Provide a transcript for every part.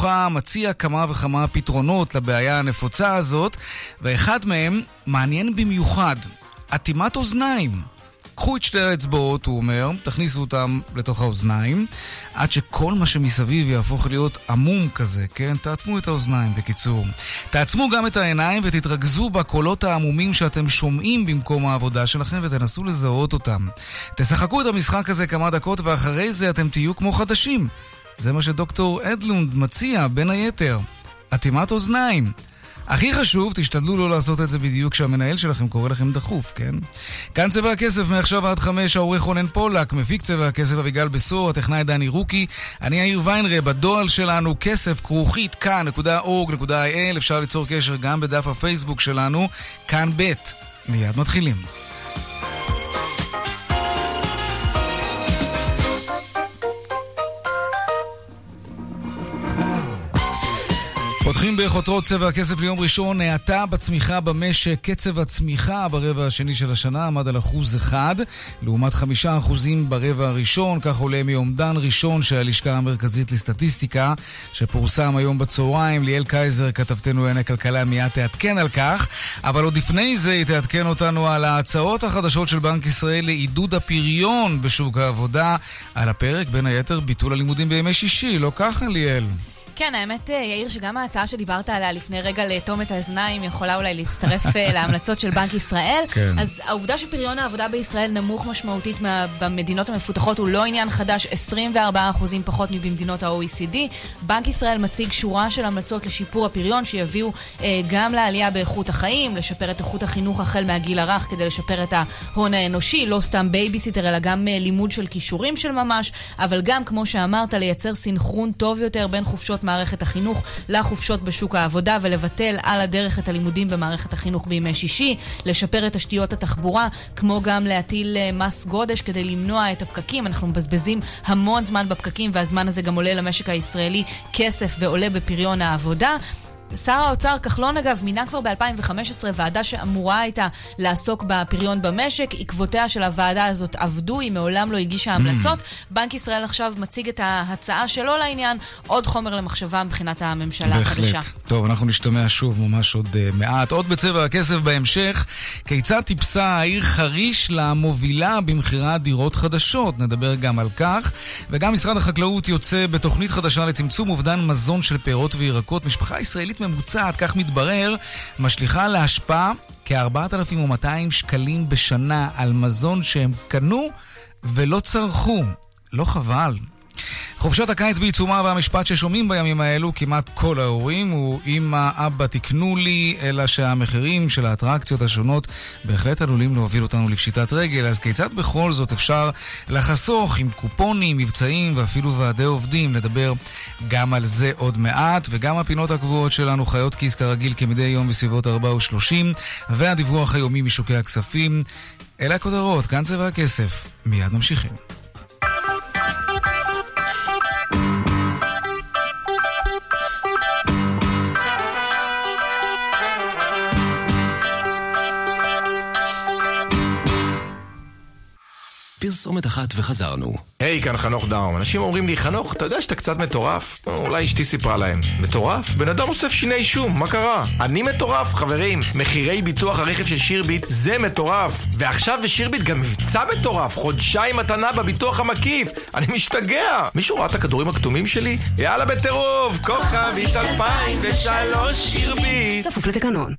ברוחה מציע כמה וכמה פתרונות לבעיה הנפוצה הזאת, ואחד מהם מעניין במיוחד, אטימת אוזניים. קחו את שתי האצבעות, הוא אומר, תכניסו אותם לתוך האוזניים, עד שכל מה שמסביב יהפוך להיות עמום כזה, כן? תאטמו את האוזניים, בקיצור. תעצמו גם את העיניים ותתרכזו בקולות העמומים שאתם שומעים במקום העבודה שלכם ותנסו לזהות אותם. תשחקו את המשחק הזה כמה דקות ואחרי זה אתם תהיו כמו חדשים. זה מה שדוקטור אדלונד מציע, בין היתר. אטימת אוזניים. הכי חשוב, תשתדלו לא לעשות את זה בדיוק כשהמנהל שלכם קורא לכם דחוף, כן? כאן צבע הכסף, מעכשיו עד חמש, העורך רונן פולק, מפיק צבע הכסף אביגל בשור, הטכנאי דני רוקי, אני יאיר ויינרב, בדואל שלנו, כסף כרוכית כאן.org.il, אפשר ליצור קשר גם בדף הפייסבוק שלנו, כאן ב'. מיד מתחילים. פותחים בחותרות צבע הכסף ליום ראשון, האטה בצמיחה במשק, קצב הצמיחה ברבע השני של השנה עמד על אחוז אחד, לעומת חמישה אחוזים ברבע הראשון, כך עולה מאומדן ראשון של הלשכה המרכזית לסטטיסטיקה, שפורסם היום בצהריים. ליאל קייזר, כתבתנו לענייני כלכלה, מיד תעדכן על כך, אבל עוד לפני זה היא תעדכן אותנו על ההצעות החדשות של בנק ישראל לעידוד הפריון בשוק העבודה. על הפרק, בין היתר, ביטול הלימודים בימי שישי, לא ככה, ליאל? כן, האמת, אה, יאיר, שגם ההצעה שדיברת עליה לפני רגע לאטום את האזניים יכולה אולי להצטרף אה, להמלצות של בנק ישראל. כן. אז העובדה שפריון העבודה בישראל נמוך משמעותית מה, במדינות המפותחות הוא לא עניין חדש, 24% פחות מבמדינות ה-OECD. בנק ישראל מציג שורה של המלצות לשיפור הפריון שיביאו אה, גם לעלייה באיכות החיים, לשפר את איכות החינוך החל מהגיל הרך כדי לשפר את ההון האנושי, לא סתם בייביסיטר, אלא גם אה, לימוד של כישורים של ממש, אבל גם, כמו שאמרת, לייצר סינכרון טוב יותר בין חופשות מערכת החינוך לחופשות בשוק העבודה ולבטל על הדרך את הלימודים במערכת החינוך בימי שישי, לשפר את תשתיות התחבורה, כמו גם להטיל אה, מס גודש כדי למנוע את הפקקים. אנחנו מבזבזים המון זמן בפקקים והזמן הזה גם עולה למשק הישראלי כסף ועולה בפריון העבודה. שר האוצר כחלון, אגב, מינה כבר ב-2015 ועדה שאמורה הייתה לעסוק בפריון במשק. עקבותיה של הוועדה הזאת עבדו, היא מעולם לא הגישה המלצות. Mm. בנק ישראל עכשיו מציג את ההצעה שלו לעניין, עוד חומר למחשבה מבחינת הממשלה החדשה. בהחלט. טוב, אנחנו נשתמע שוב ממש עוד uh, מעט. עוד בצבע הכסף בהמשך, כיצד טיפסה העיר חריש למובילה במכירת דירות חדשות? נדבר גם על כך. וגם משרד החקלאות יוצא בתוכנית חדשה לצמצום אובדן מזון של פירות וירקות. משפחה ישראלית ממוצעת, כך מתברר, משליכה להשפעה כ-4,200 שקלים בשנה על מזון שהם קנו ולא צרכו. לא חבל? חופשת הקיץ בעיצומה והמשפט ששומעים בימים האלו כמעט כל ההורים הוא אמא, אבא תקנו לי, אלא שהמחירים של האטרקציות השונות בהחלט עלולים להוביל אותנו לפשיטת רגל, אז כיצד בכל זאת אפשר לחסוך עם קופונים, מבצעים ואפילו ועדי עובדים? נדבר גם על זה עוד מעט, וגם הפינות הקבועות שלנו חיות כיס כרגיל כמדי יום בסביבות 4 ו-30, והדיווח היומי משוקי הכספים. אלה הכותרות, כאן צבע הכסף. מיד ממשיכים. פרסומת אחת וחזרנו. היי, hey, כאן חנוך דאום. אנשים אומרים לי, חנוך, אתה יודע שאתה קצת מטורף? אולי אשתי סיפרה להם. מטורף? בן אדם אוסף שיני שום, מה קרה? אני מטורף, חברים. מחירי ביטוח הרכב של שירביט זה מטורף. ועכשיו בשירביט גם מבצע מטורף, חודשיים מתנה בביטוח המקיף. אני משתגע. מישהו ראה את הכדורים הכתומים שלי? יאללה בטירוף, כוכבית 2003 שירביט. כפוף לתקנון.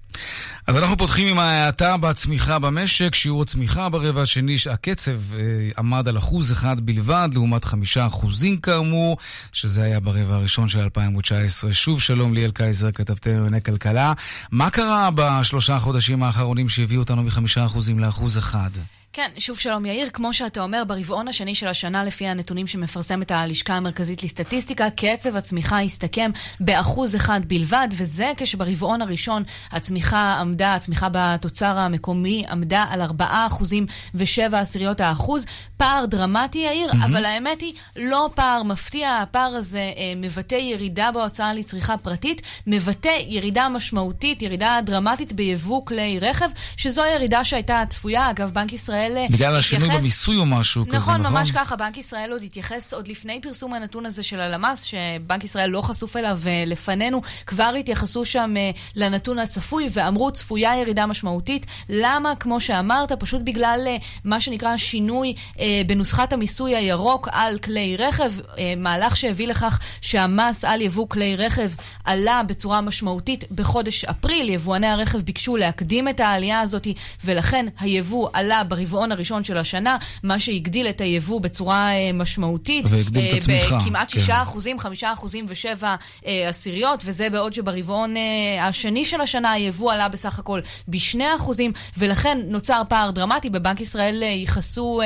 אז אנחנו פותחים עם ההאטה בצמיחה במשק. שיעור הצמיחה ברבע השני, הקצב אה, עמד על אחוז אחד בלבד, לעומת חמישה אחוזים כאמור, שזה היה ברבע הראשון של 2019. שוב שלום ליאל קייזר, כתבתנו לענייני כלכלה. מה קרה בשלושה חודשים האחרונים שהביאו אותנו מחמישה אחוזים לאחוז אחד? כן, שוב שלום יאיר, כמו שאתה אומר, ברבעון השני של השנה, לפי הנתונים שמפרסמת הלשכה המרכזית לסטטיסטיקה, קצב הצמיחה הסתכם באחוז אחד בלבד, וזה כשברבעון הראשון הצמיחה עמדה, הצמיחה בתוצר המקומי עמדה על 4 אחוזים ו-7 עשיריות האחוז. פער דרמטי, יאיר, mm-hmm. אבל האמת היא, לא פער מפתיע, הפער הזה אה, מבטא ירידה בהוצאה לצריכה פרטית, מבטא ירידה משמעותית, ירידה דרמטית ביבוא כלי רכב, שזו ירידה שהייתה צפויה. אגב, בנק ישראל ישראל התייחס... בגלל השינוי במיסוי או משהו נכון, כזה, נכון? נכון, ממש ככה. בנק ישראל עוד התייחס, עוד לפני פרסום הנתון הזה של הלמ"ס, שבנק ישראל לא חשוף אליו לפנינו, כבר התייחסו שם לנתון הצפוי ואמרו צפויה ירידה משמעותית. למה? כמו שאמרת, פשוט בגלל מה שנקרא שינוי בנוסחת המיסוי הירוק על כלי רכב, מהלך שהביא לכך שהמס על יבוא כלי רכב עלה בצורה משמעותית בחודש אפריל. יבואני הרכב ביקשו להקדים את העלייה הזאת, ולכן היבוא עלה ברבעון הראשון של השנה, מה שהגדיל את היבוא בצורה משמעותית. והגדיל את הצמיחה. בכמעט 6 כן. אחוזים, 5 אחוזים ו-7 עשיריות, וזה בעוד שברבעון השני של השנה היבוא עלה בסך הכל ב-2 אחוזים, ולכן נוצר פער דרמטי. בבנק ישראל ייחסו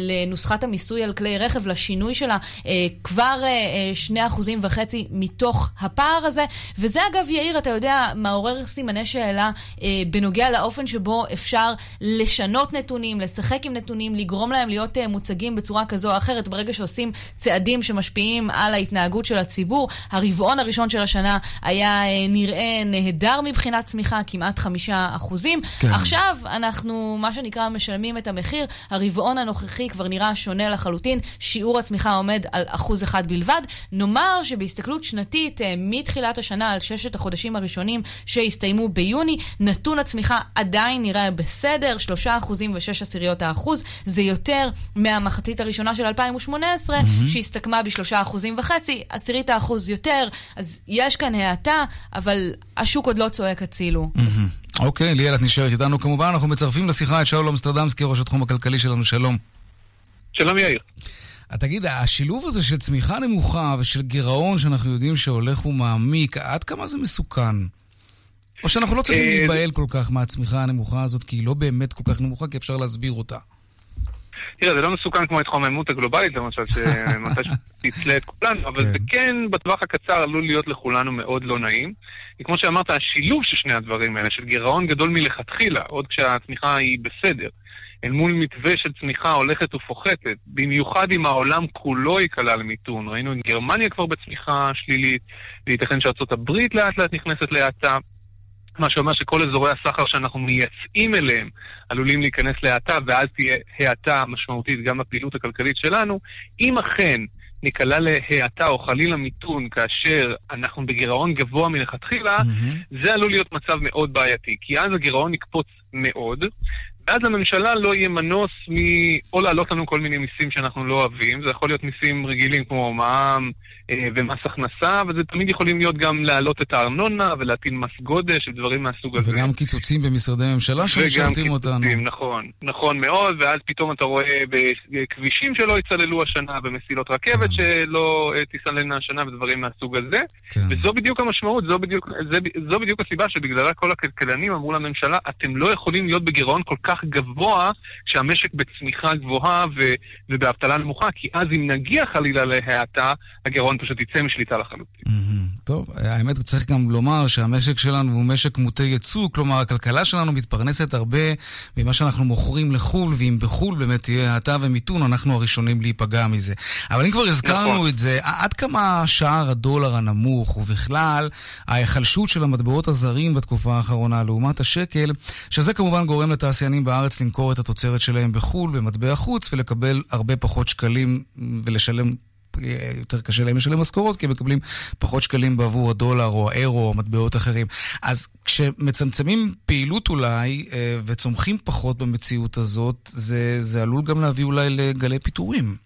לנוסחת המיסוי על כלי רכב, לשינוי שלה, כבר 2 אחוזים וחצי מתוך הפער הזה. וזה אגב, יאיר, אתה יודע, מעורר סימני שאלה אה, בנוגע לאופן שבו אפשר לשנות נתונים, לשחק עם נתונים, לגרום להם להיות אה, מוצגים בצורה כזו או אחרת, ברגע שעושים צעדים שמשפיעים על ההתנהגות של הציבור. הרבעון הראשון של השנה היה אה, נראה נהדר מבחינת צמיחה, כמעט חמישה אחוזים. כן. עכשיו אנחנו, מה שנקרא, משלמים את המחיר. הרבעון הנוכחי כבר נראה שונה לחלוטין, שיעור הצמיחה עומד על אחוז אחד בלבד. נאמר שבהסתכלות שנתית, אה, מתחילת השנה על ששת החודשים הראשונים שהסתיימו ביוני, נתון הצמיחה עדיין נראה בסדר, 3% ו-6 עשיריות האחוז. זה יותר מהמחצית הראשונה של 2018, mm-hmm. שהסתכמה ב-3% וחצי, עשירית האחוז יותר. אז יש כאן האטה, אבל השוק עוד לא צועק הצילו. Mm-hmm. אוקיי, ליאל, את נשארת איתנו כמובן. אנחנו מצרפים לשיחה את שאול אמסטרדמסקי, ראש התחום הכלכלי שלנו. שלום. שלום יאיר. תגיד, השילוב הזה של צמיחה נמוכה ושל גירעון שאנחנו יודעים שהולך ומעמיק, עד כמה זה מסוכן? או שאנחנו לא צריכים אה, להיבהל כל כך מהצמיחה הנמוכה הזאת, כי היא לא באמת כל כך נמוכה, כי אפשר להסביר אותה. תראה, זה לא מסוכן כמו ההתחממות הגלובלית, למשל, שמתי שתצלה את כולנו, אבל זה כן. כן, בטווח הקצר עלול להיות לכולנו מאוד לא נעים. כי כמו שאמרת, השילוב של שני הדברים האלה, של גירעון גדול מלכתחילה, עוד כשהצמיחה היא בסדר, אל מול מתווה של צמיחה הולכת ופוחתת, במיוחד אם העולם כולו ייקלע למיתון. ראינו את גרמניה כבר בצמיחה שלילית, וייתכן שארצות הברית לאט לאט נכנסת להאטה. מה שאומר שכל אזורי הסחר שאנחנו מייצאים אליהם עלולים להיכנס להאטה, ואז תהיה האטה משמעותית גם בפעילות הכלכלית שלנו. אם אכן ניקלע להאטה או חלילה מיתון כאשר אנחנו בגירעון גבוה מלכתחילה, mm-hmm. זה עלול להיות מצב מאוד בעייתי, כי אז הגירעון יקפוץ מאוד, ואז לממשלה לא יהיה מנוס מ... או להעלות לנו כל מיני מיסים שאנחנו לא אוהבים, זה יכול להיות מיסים רגילים כמו מע"מ אה, ומס הכנסה, וזה תמיד יכולים להיות גם להעלות את הארנונה ולהטיל מס גודש ודברים מהסוג הזה. וגם קיצוצים במשרדי ממשלה שמשרתים אותנו. וגם קיצוצים, נכון, נכון מאוד, ואז פתאום אתה רואה בכבישים שלא יצללו השנה, במסילות רכבת כן. שלא אה, תסללנה השנה ודברים מהסוג הזה. כן. וזו בדיוק המשמעות, זו בדיוק, זה, זו בדיוק הסיבה שבגללה כל הכלכלנים אמרו לממשלה, אתם לא יכולים להיות בגירעון כל כך גבוה כשהמשק בצמיחה גבוהה ו, ובאבטלה נמוכה, כי אז אם נגיע חלילה להאטה, הגירעון פשוט יצא משליטה לחלוטין. Mm-hmm. טוב, האמת צריך גם לומר שהמשק שלנו הוא משק מוטה יצוא, כלומר הכלכלה שלנו מתפרנסת הרבה ממה שאנחנו מוכרים לחו"ל, ואם בחו"ל באמת תהיה האטה ומיתון, אנחנו הראשונים להיפגע מזה. אבל אם כבר הזכרנו נכון. את זה, עד כמה שער הדולר הנמוך, ובכלל ההיחלשות של המטבעות הזרים בתקופה האחרונה לעומת השקל, שזה כמובן גורם לתעשיינים בארץ למכור את התוצרת שלהם בחו"ל במטבע חוץ ולקבל הרבה פחות שקלים ולשלם יותר קשה להם לשלם משכורות, כי הם מקבלים פחות שקלים בעבור הדולר או האירו או מטבעות אחרים. אז כשמצמצמים פעילות אולי אה, וצומחים פחות במציאות הזאת, זה, זה עלול גם להביא אולי לגלי פיטורים.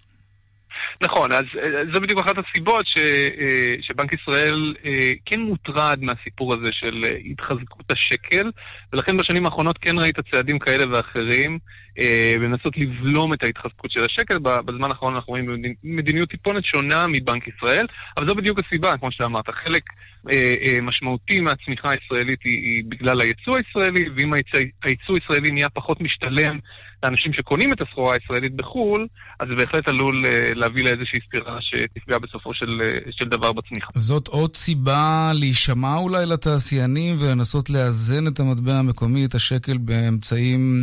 נכון, אז אה, זו בדיוק אחת הסיבות ש, אה, שבנק ישראל אה, כן מוטרד מהסיפור הזה של התחזקות השקל, ולכן בשנים האחרונות כן ראית צעדים כאלה ואחרים בנסות לבלום את ההתחזקות של השקל. בזמן האחרון אנחנו רואים מדיניות טיפונת שונה מבנק ישראל, אבל זו בדיוק הסיבה, כמו שאמרת, חלק משמעותי מהצמיחה הישראלית היא בגלל היצוא הישראלי, ואם היצוא הישראלי נהיה פחות משתלם לאנשים שקונים את הסחורה הישראלית בחו"ל, אז זה בהחלט עלול אה, להביא לאיזושהי ספירה שתפגע בסופו של, אה, של דבר בצמיחה. זאת עוד סיבה להישמע אולי לתעשיינים ולנסות לאזן את המטבע המקומי, את השקל, באמצעים,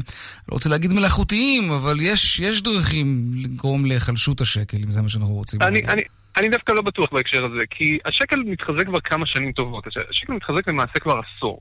לא רוצה להגיד מלאכותיים, אבל יש, יש דרכים לגרום להיחלשות השקל, אם זה מה שאנחנו רוצים אני. אני... אני דווקא לא בטוח בהקשר הזה, כי השקל מתחזק כבר כמה שנים טובות. השקל מתחזק למעשה כבר עשור.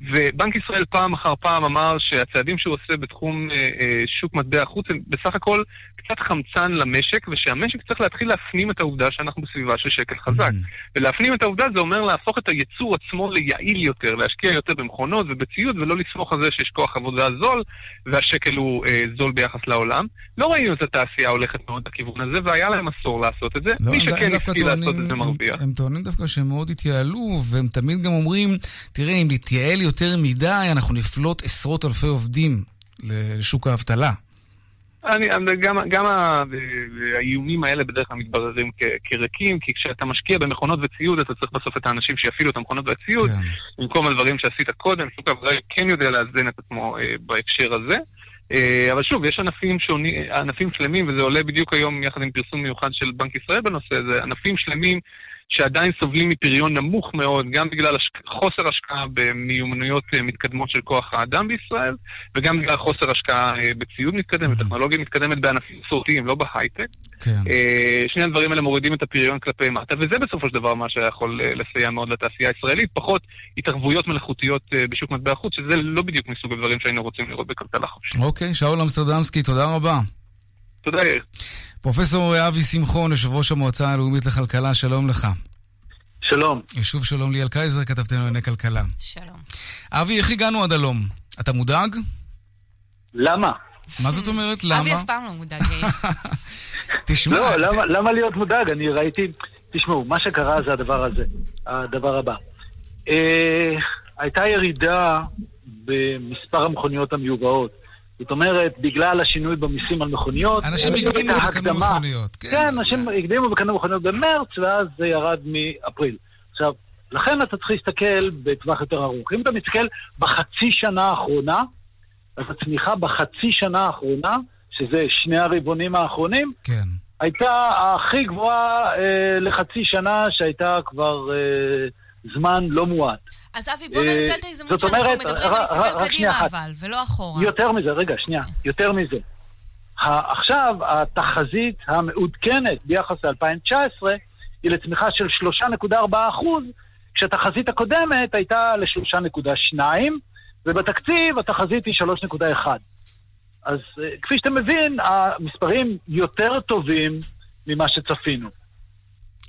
ובנק ישראל פעם אחר פעם אמר שהצעדים שהוא עושה בתחום אה, אה, שוק מטבע החוץ הם בסך הכל קצת חמצן למשק, ושהמשק צריך להתחיל להפנים את העובדה שאנחנו בסביבה של שקל חזק. Mm. ולהפנים את העובדה זה אומר להפוך את הייצור עצמו ליעיל יותר, להשקיע יותר במכונות ובציוד, ולא לסמוך על זה שיש כוח עבודה זול, והשקל הוא אה, זול ביחס לעולם. לא ראינו את התעשייה הולכת מאוד לכיוון הזה, והיה להם עשור לעשות את זה. לא, מי שכן השכיל לעשות את זה מרוויח. הם, הם טוענים דווקא שהם מאוד התייעלו, והם תמיד גם אומרים, תראה, אם נתייעל יותר מדי, אנחנו נפלוט עשרות אלפי עובדים לשוק האבטלה. אני, גם, גם האיומים האלה בדרך כלל מתבררים כריקים, כי כשאתה משקיע במכונות וציוד, אתה צריך בסוף את האנשים שיפעילו את המכונות והציוד, כן. במקום הדברים שעשית קודם, שוק העבודה כן יודע לאזן את עצמו אה, בהקשר הזה. אה, אבל שוב, יש ענפים, שוני, ענפים שלמים, וזה עולה בדיוק היום יחד עם פרסום מיוחד של בנק ישראל בנושא הזה, ענפים שלמים שעדיין סובלים מפריון נמוך מאוד, גם בגלל השק... חוסר השקעה במיומנויות אה, מתקדמות של כוח האדם בישראל, וגם בגלל חוסר השקעה אה, בציוד מתקדם, וטכנולוגיה מתקדמת בענפים מסורתיים, לא בהייטק. כן. אה, שני הדברים האלה מורידים את הפריון כלפי מטה, וזה בסופו של דבר מה שיכול לסייע מאוד לתעשייה הישראלית, פחות התערבויות מלאכותיות בשוק מטבע חוץ, שזה לא בדיוק מסוג הדברים שהיינו רוצים לראות בכלכלה חופשית. אוקיי, שאול אמסטרדמסקי, תודה רבה. תודה, יאיר. פרופסור אבי שמחון, יושב ראש המועצה הלאומית לכלכלה, שלום לך. שלום. ושוב שלום ליאל קייזר, כתבתנו לענייני כלכלה. שלום. אבי, איך הגענו עד הלום? אתה מודאג? למה? מה זאת אומרת, למה? אבי אף פעם לא מודאג. תשמע... לא, למה, למה להיות מודאג? אני ראיתי... תשמעו, מה שקרה זה הדבר הזה, הדבר הבא. אה, הייתה ירידה במספר המכוניות המיובאות. זאת אומרת, בגלל השינוי במיסים על מכוניות... אנשים הקדימו וקנו מכוניות, כן. כן, אנשים הקדימו וקנו מכוניות במרץ, ואז זה ירד מאפריל. עכשיו, לכן אתה צריך להסתכל בטווח יותר ארוך. אם אתה מסתכל בחצי שנה האחרונה, אז הצמיחה בחצי שנה האחרונה, שזה שני הרבעונים האחרונים, כן. הייתה הכי גבוהה אה, לחצי שנה שהייתה כבר אה, זמן לא מועט. אז אבי, בוא ננצל את ההזדמנות שאנחנו מדברים ולהסתכל קדימה אבל, ולא אחורה. יותר מזה, רגע, שנייה, יותר מזה. עכשיו, התחזית המעודכנת ביחס ל-2019 היא לצמיחה של 3.4 כשהתחזית הקודמת הייתה ל-3.2, ובתקציב התחזית היא 3.1. אז כפי שאתה מבין, המספרים יותר טובים ממה שצפינו.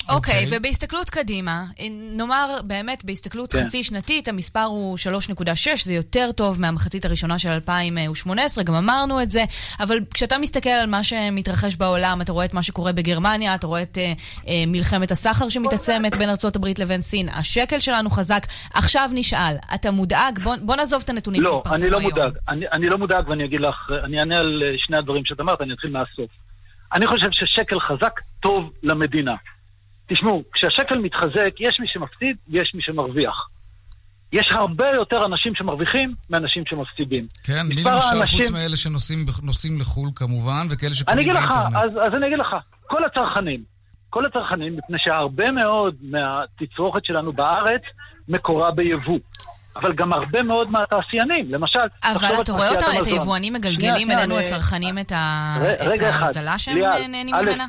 אוקיי, okay, אוקיי. ובהסתכלות קדימה, נאמר באמת בהסתכלות כן. חצי שנתית, המספר הוא 3.6, זה יותר טוב מהמחצית הראשונה של 2018, גם אמרנו את זה, אבל כשאתה מסתכל על מה שמתרחש בעולם, אתה רואה את מה שקורה בגרמניה, אתה רואה את אה, אה, מלחמת הסחר שמתעצמת בין ארה"ב לבין סין, השקל שלנו חזק. עכשיו נשאל, אתה מודאג? בוא, בוא נעזוב את הנתונים לא, שהתפרסמו היום. לא, אני לא מודאג. אני, אני לא מודאג ואני אגיד לך, אני אענה על אה, שני הדברים שאת אמרת, אני אתחיל מהסוף. אני חושב ששקל חזק טוב למדינה. תשמעו, כשהשקל מתחזק, יש מי שמפסיד ויש מי שמרוויח. יש הרבה יותר אנשים שמרוויחים מאנשים שמפסידים. כן, מי למשל אנשים... חוץ מאלה שנוסעים לחו"ל כמובן, וכאלה שקונים באינטרנט? לך, אז, אז אני אגיד לך, כל הצרכנים, כל הצרכנים, מפני שהרבה מאוד מהתצרוכת שלנו בארץ מקורה ביבוא. אבל גם הרבה מאוד מהתעשיינים, למשל... אבל אתה רואה אותם, את היבואנים מגלגלים אלינו הצרכנים את ההוזלה שהם נהנים ממנה?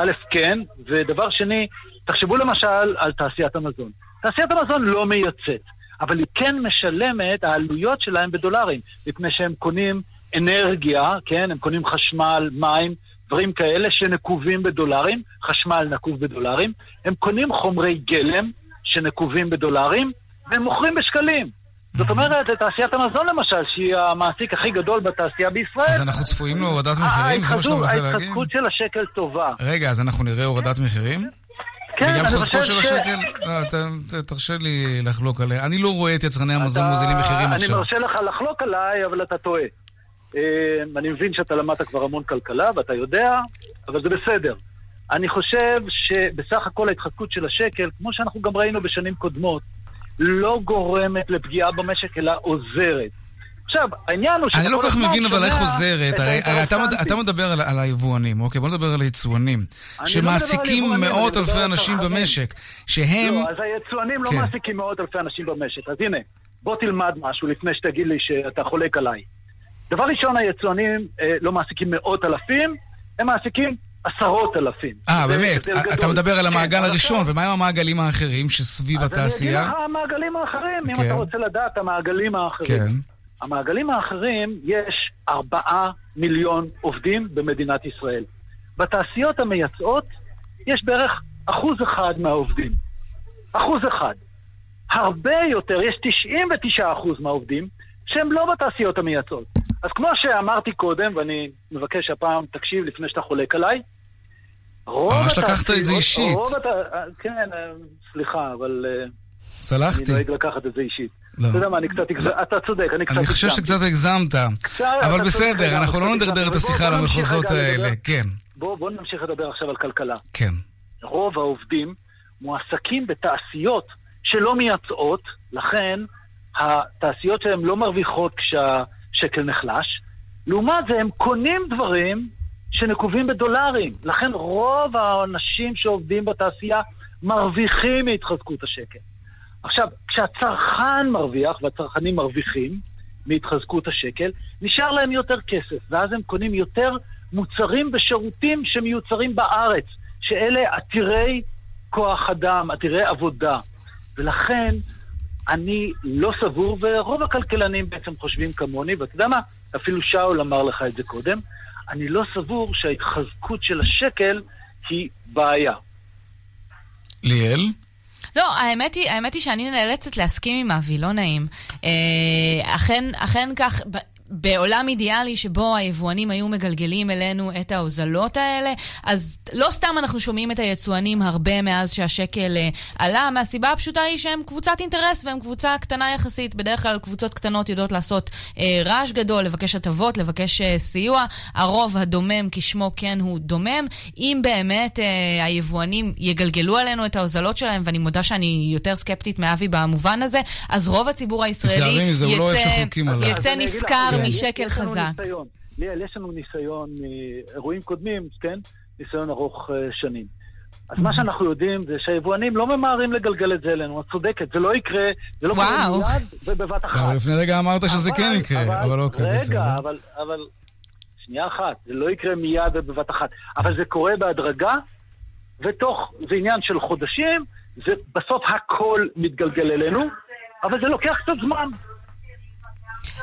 א', כן, ודבר שני, תחשבו למשל על תעשיית המזון. תעשיית המזון לא מייצאת, אבל היא כן משלמת, העלויות שלהם בדולרים, מפני שהם קונים אנרגיה, כן, הם קונים חשמל, מים, דברים כאלה שנקובים בדולרים, חשמל נקוב בדולרים, הם קונים חומרי גלם שנקובים בדולרים, והם מוכרים בשקלים. זאת אומרת, תעשיית המזון למשל, שהיא המעסיק הכי גדול בתעשייה בישראל... אז אנחנו צפויים להורדת מחירים? זה מה שאתה מנסה להגיד? ההתחזקות של השקל טובה. רגע, אז אנחנו נראה הורדת מחירים? כן. בגלל חוזקו של השקל? לא, תרשה לי לחלוק עליה. אני לא רואה את יצרני המזון מוזילים מחירים עכשיו. אני מרשה לך לחלוק עליי, אבל אתה טועה. אה, אני מבין שאתה למדת כבר המון כלכלה, ואתה יודע, אבל זה בסדר. אני חושב שבסך הכל ההתחזקות של השקל, כמו שאנחנו גם ראינו בשנים קודמות, לא גורמת לפגיעה במשק, אלא עוזרת. עכשיו, העניין הוא אני לא כל כך מבין אבל איך עוזרת, הרי, הרי אתה, אתה מדבר על, על היבואנים, אוקיי? בוא נדבר על היצואנים, לא שמעסיקים לא מאות אלפי אנשים במשק, שהם... לא, אז היצואנים לא כן. לא מעסיקים מאות אלפי אנשים במשק, אז הנה, בוא תלמד משהו לפני שתגיד לי שאתה חולק עליי. דבר ראשון, היצואנים אה, לא מעסיקים מאות אלפים, הם מעסיקים עשרות אלפים. אה, באמת? אתה מדבר על המעגל כן, הראשון, ומה עם המעגלים האחרים שסביב התעשייה? אז אני אגיד לך המעגלים האחרים, אם אתה כן. רוצה לדעת, המעגלים האחרים. כן. המעגלים האחרים, יש ארבעה מיליון עובדים במדינת ישראל. בתעשיות המייצאות יש בערך אחוז אחד מהעובדים. אחוז אחד. הרבה יותר, יש 99 אחוז מהעובדים שהם לא בתעשיות המייצאות. אז כמו שאמרתי קודם, ואני מבקש שהפעם תקשיב לפני שאתה חולק עליי, רוב ממש לקחת את זה אישית. הת... כן, סליחה, אבל... אה, סלחתי. אני נוהג לקחת את זה אישית. לא. אתה יודע מה, אני קצת הגזמתי. אתה צודק, אני קצת הגזמתי. אני חושב שקצת הגזמת. אבל בסדר, אנחנו לא נדרדר את השיחה למחוזות האלה. כן. בואו נמשיך לדבר עכשיו על כלכלה. כן. רוב העובדים מועסקים בתעשיות שלא מייצאות, לכן התעשיות שלהם לא מרוויחות כשהשקל נחלש. לעומת זה, הם קונים דברים שנקובים בדולרים. לכן רוב האנשים שעובדים בתעשייה מרוויחים מהתחזקות השקל. עכשיו, כשהצרכן מרוויח, והצרכנים מרוויחים מהתחזקות השקל, נשאר להם יותר כסף, ואז הם קונים יותר מוצרים ושירותים שמיוצרים בארץ, שאלה עתירי כוח אדם, עתירי עבודה. ולכן אני לא סבור, ורוב הכלכלנים בעצם חושבים כמוני, ואתה יודע מה? אפילו שאול אמר לך את זה קודם, אני לא סבור שההתחזקות של השקל היא בעיה. ליאל? לא, האמת היא, האמת היא שאני נאלצת להסכים עם אבי, לא נעים. אה, אכן, אכן כך, בעולם אידיאלי שבו היבואנים היו מגלגלים אלינו את ההוזלות האלה, אז לא סתם אנחנו שומעים את היצואנים הרבה מאז שהשקל uh, עלה, מהסיבה הפשוטה היא שהם קבוצת אינטרס והם קבוצה קטנה יחסית. בדרך כלל קבוצות קטנות יודעות לעשות uh, רעש גדול, לבקש הטבות, לבקש uh, סיוע. הרוב הדומם כשמו כן הוא דומם. אם באמת uh, היבואנים יגלגלו עלינו את ההוזלות שלהם, ואני מודה שאני יותר סקפטית מאבי במובן הזה, אז רוב הציבור הישראלי יצא, לא יצא נשכר משקל חזק. ליאל, יש לנו ניסיון מאירועים קודמים, כן? ניסיון ארוך אה, שנים. אז מה שאנחנו יודעים זה שהיבואנים לא ממהרים לגלגל את זה אלינו, את צודקת, זה לא יקרה, זה לא קורה מיד ובבת אחת. אבל לפני רגע אמרת שזה כן יקרה, אבל אוקיי, בסדר. רגע, אבל שנייה אחת, זה לא יקרה מיד ובבת אחת, אבל זה קורה בהדרגה, ותוך, זה עניין של חודשים, זה בסוף הכל מתגלגל אלינו, אבל זה לוקח קצת זמן.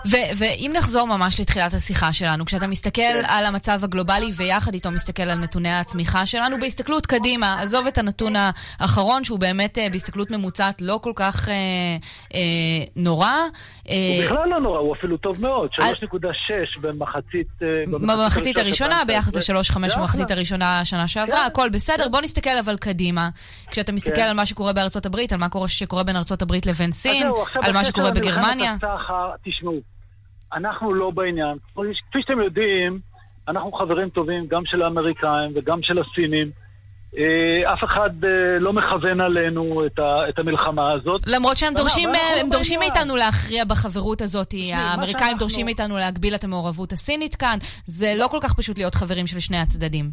ואם נחזור ממש לתחילת השיחה שלנו, כשאתה מסתכל כן. על המצב הגלובלי ויחד איתו מסתכל על נתוני הצמיחה שלנו, בהסתכלות קדימה, עזוב את הנתון האחרון, שהוא באמת אה, בהסתכלות ממוצעת לא כל כך אה, אה, נורא. הוא אה, בכלל לא נורא, הוא אפילו טוב מאוד, 3.6 במחצית... במחצית הראשונה, ביחס ל-3.5 במחצית הראשונה שנה שעברה, כן. הכל בסדר. כן. בוא נסתכל אבל קדימה. כשאתה מסתכל. על מה שקורה בארצות הברית, על מה שקורה בין ארצות הברית לבין סין, על מה שקורה בגרמניה. תשמעו, אנחנו לא בעניין. כפי שאתם יודעים, אנחנו חברים טובים גם של האמריקאים וגם של הסינים. אה, אף אחד אה, לא מכוון עלינו את, ה, את המלחמה הזאת. למרות שהם דורשים, אה, הם דורשים מאיתנו להכריע בחברות הזאת. האמריקאים דורשים מאיתנו להגביל את המעורבות הסינית כאן. זה לא כל כך פשוט להיות חברים של שני הצדדים.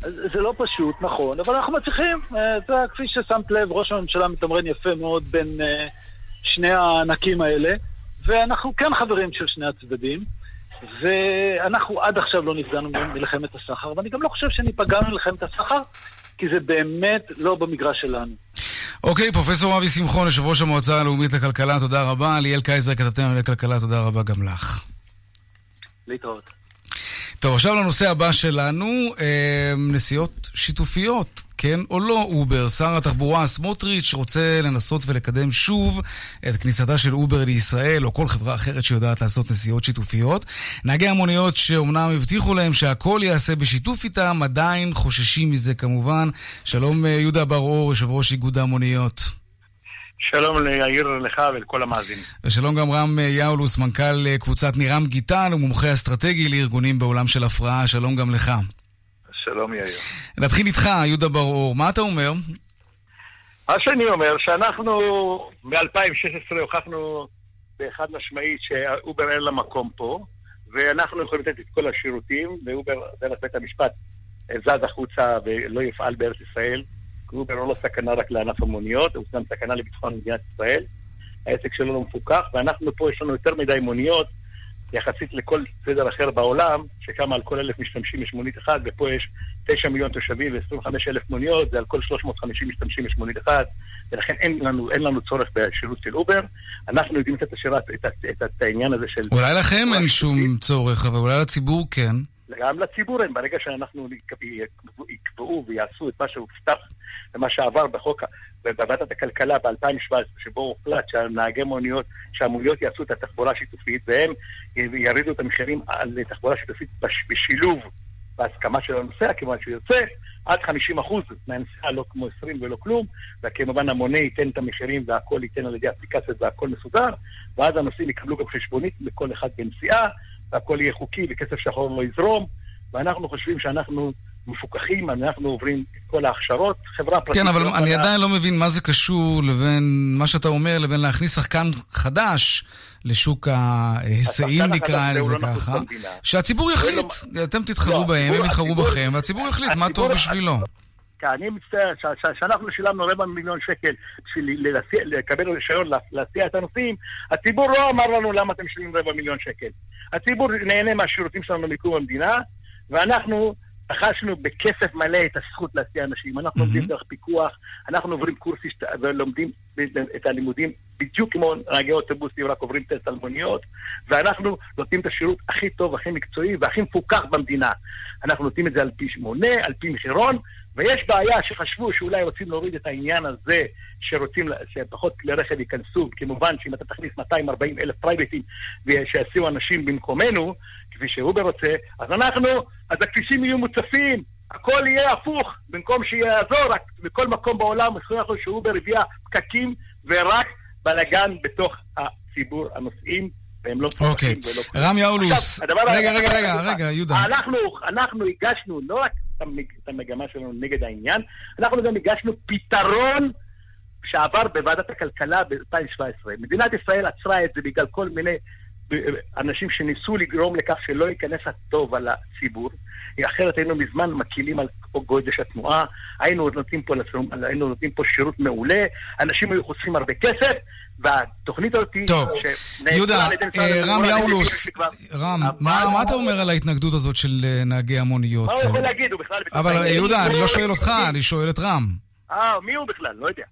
זה לא פשוט, נכון, אבל אנחנו מצליחים. כפי ששמת לב, ראש הממשלה מתמרן יפה מאוד בין שני הענקים האלה. ואנחנו כן חברים של שני הצדדים, ואנחנו עד עכשיו לא נפגענו ממלחמת הסחר, ואני גם לא חושב שניפגע ממלחמת הסחר, כי זה באמת לא במגרש שלנו. אוקיי, פרופסור אבי שמחון, יושב ראש המועצה הלאומית לכלכלה, תודה רבה. ליאל קייזר, כתבתם על הכלכלה, תודה רבה גם לך. להתראות. טוב, עכשיו לנושא הבא שלנו, אה, נסיעות שיתופיות. כן או לא, אובר. שר התחבורה סמוטריץ' רוצה לנסות ולקדם שוב את כניסתה של אובר לישראל, או כל חברה אחרת שיודעת לעשות נסיעות שיתופיות. נהגי המוניות שאומנם הבטיחו להם שהכל ייעשה בשיתוף איתם, עדיין חוששים מזה כמובן. שלום אה, יהודה בר-אור, יושב ראש איגוד המוניות. שלום ליאיר לך ולכל המאזינים. ושלום גם רם יאולוס, מנכ"ל אה, קבוצת נירם גיטן ומומחה אסטרטגי לארגונים בעולם של הפרעה. שלום גם לך. שלום יאיר. נתחיל איתך, יהודה בר-אור. מה אתה אומר? מה שאני אומר, שאנחנו מ-2016 הוכחנו בחד משמעית שאובר אין לה מקום פה, ואנחנו יכולים לתת את כל השירותים, ואובר, דרך בית המשפט, זז החוצה ולא יפעל בארץ ישראל. כי אובר לא סכנה רק לענף המוניות, הוא גם סכנה לביטחון מדינת ישראל. העסק שלו לא מפוקח, ואנחנו פה, יש לנו יותר מדי מוניות, יחסית לכל סדר אחר בעולם, שכמה על כל אלף משתמשים יש מונית אחת, ופה יש 9 מיליון תושבים ו-25 אלף מוניות, זה על כל 350 משתמשים יש מונית אחת, ולכן אין לנו, אין לנו צורך בשירות של אובר. אנחנו יודעים לתת השירת, את, את, את, את העניין הזה של... אולי לכם אין שום צורך, אבל אולי לציבור כן. גם לציבור אין, ברגע שאנחנו יקבעו ויעשו את מה שהובטח ומה שעבר בחוק, בוועדת הכלכלה ב-2017, שבו הוחלט שהנהגי מוניות, שהמוניות יעשו את התחבורה השיתופית והם ירידו את המחירים על תחבורה שיתופית בשילוב, בהסכמה של הנוסע, כיוון שהוא יוצא עד 50 אחוז מהנסיעה, לא כמו 20 ולא כלום, וכמובן המונה ייתן את המחירים והכל ייתן על ידי אפליקציות והכל מסודר, ואז הנוסעים יקבלו גם חשבונית לכל אחד בנסיעה, והכל יהיה חוקי וכסף שחור לא יזרום, ואנחנו חושבים שאנחנו מפוקחים, אנחנו עוברים את כל ההכשרות, חברה פרטית... כן, אבל לא אני עדיין לא מבין מה זה קשור לבין מה שאתה אומר, לבין להכניס שחקן חדש לשוק ההיסעים, נקרא לזה לא ככה, שהציבור יחליט, אתם תתחרו לא, בהם, הם יתחרו בכם, והציבור יחליט מה טוב בשבילו. אני מצטער, כשאנחנו שילמנו רבע מיליון שקל בשביל לקבל רישיון להסיע את הנוסעים, הציבור לא אמר לנו למה אתם משלמים רבע מיליון שקל. הציבור נהנה מהשירותים שלנו מקום המדינה, ואנחנו רכשנו בכסף מלא את הזכות להסיע אנשים. אנחנו לומדים דרך פיקוח, אנחנו עוברים קורס ולומדים את הלימודים בדיוק כמו נהגי אוטובוסים, רק עוברים טסט על מוניות, ואנחנו נותנים את השירות הכי טוב, הכי מקצועי והכי מפוקח במדינה. אנחנו נותנים את זה על פי מונה, על פי מחירון, ויש בעיה שחשבו שאולי רוצים להוריד את העניין הזה, שרוצים שפחות כלי רכב ייכנסו, כמובן שאם אתה תכניס 240 אלף פרייבטים ושיסיעו אנשים במקומנו, כפי שאובר רוצה, אז אנחנו, אז הכבישים יהיו מוצפים, הכל יהיה הפוך, במקום שיעזור, רק בכל מקום בעולם, מסוים שאובר הביאה פקקים ורק בלאגן בתוך הציבור הנוסעים. והם לא פתוחים אוקיי. ולא... רם יאולוס, רגע, רגע, רגע, רגע, יהודה. אנחנו, אנחנו הגשנו לא רק את המגמה שלנו נגד העניין, אנחנו גם הגשנו פתרון שעבר בוועדת הכלכלה ב-2017. מדינת ישראל עצרה את זה בגלל כל מיני אנשים שניסו לגרום לכך שלא ייכנס הטוב על הציבור, אחרת היינו מזמן מקילים על גודש התנועה, היינו נותנים פה, היינו נותנים פה שירות מעולה, אנשים היו חוסכים הרבה כסף, והתוכנית הזאת... טוב, יהודה, אה, רם יאולוס, רם, מה אתה אומר על ההתנגדות הזאת של אה, נהגי המוניות? מה הוא יכול להגיד? הוא בכלל... אבל יהודה, אני לא שואל אותך, אני שואל את רם. אה, מי הוא בכלל? לא יודע.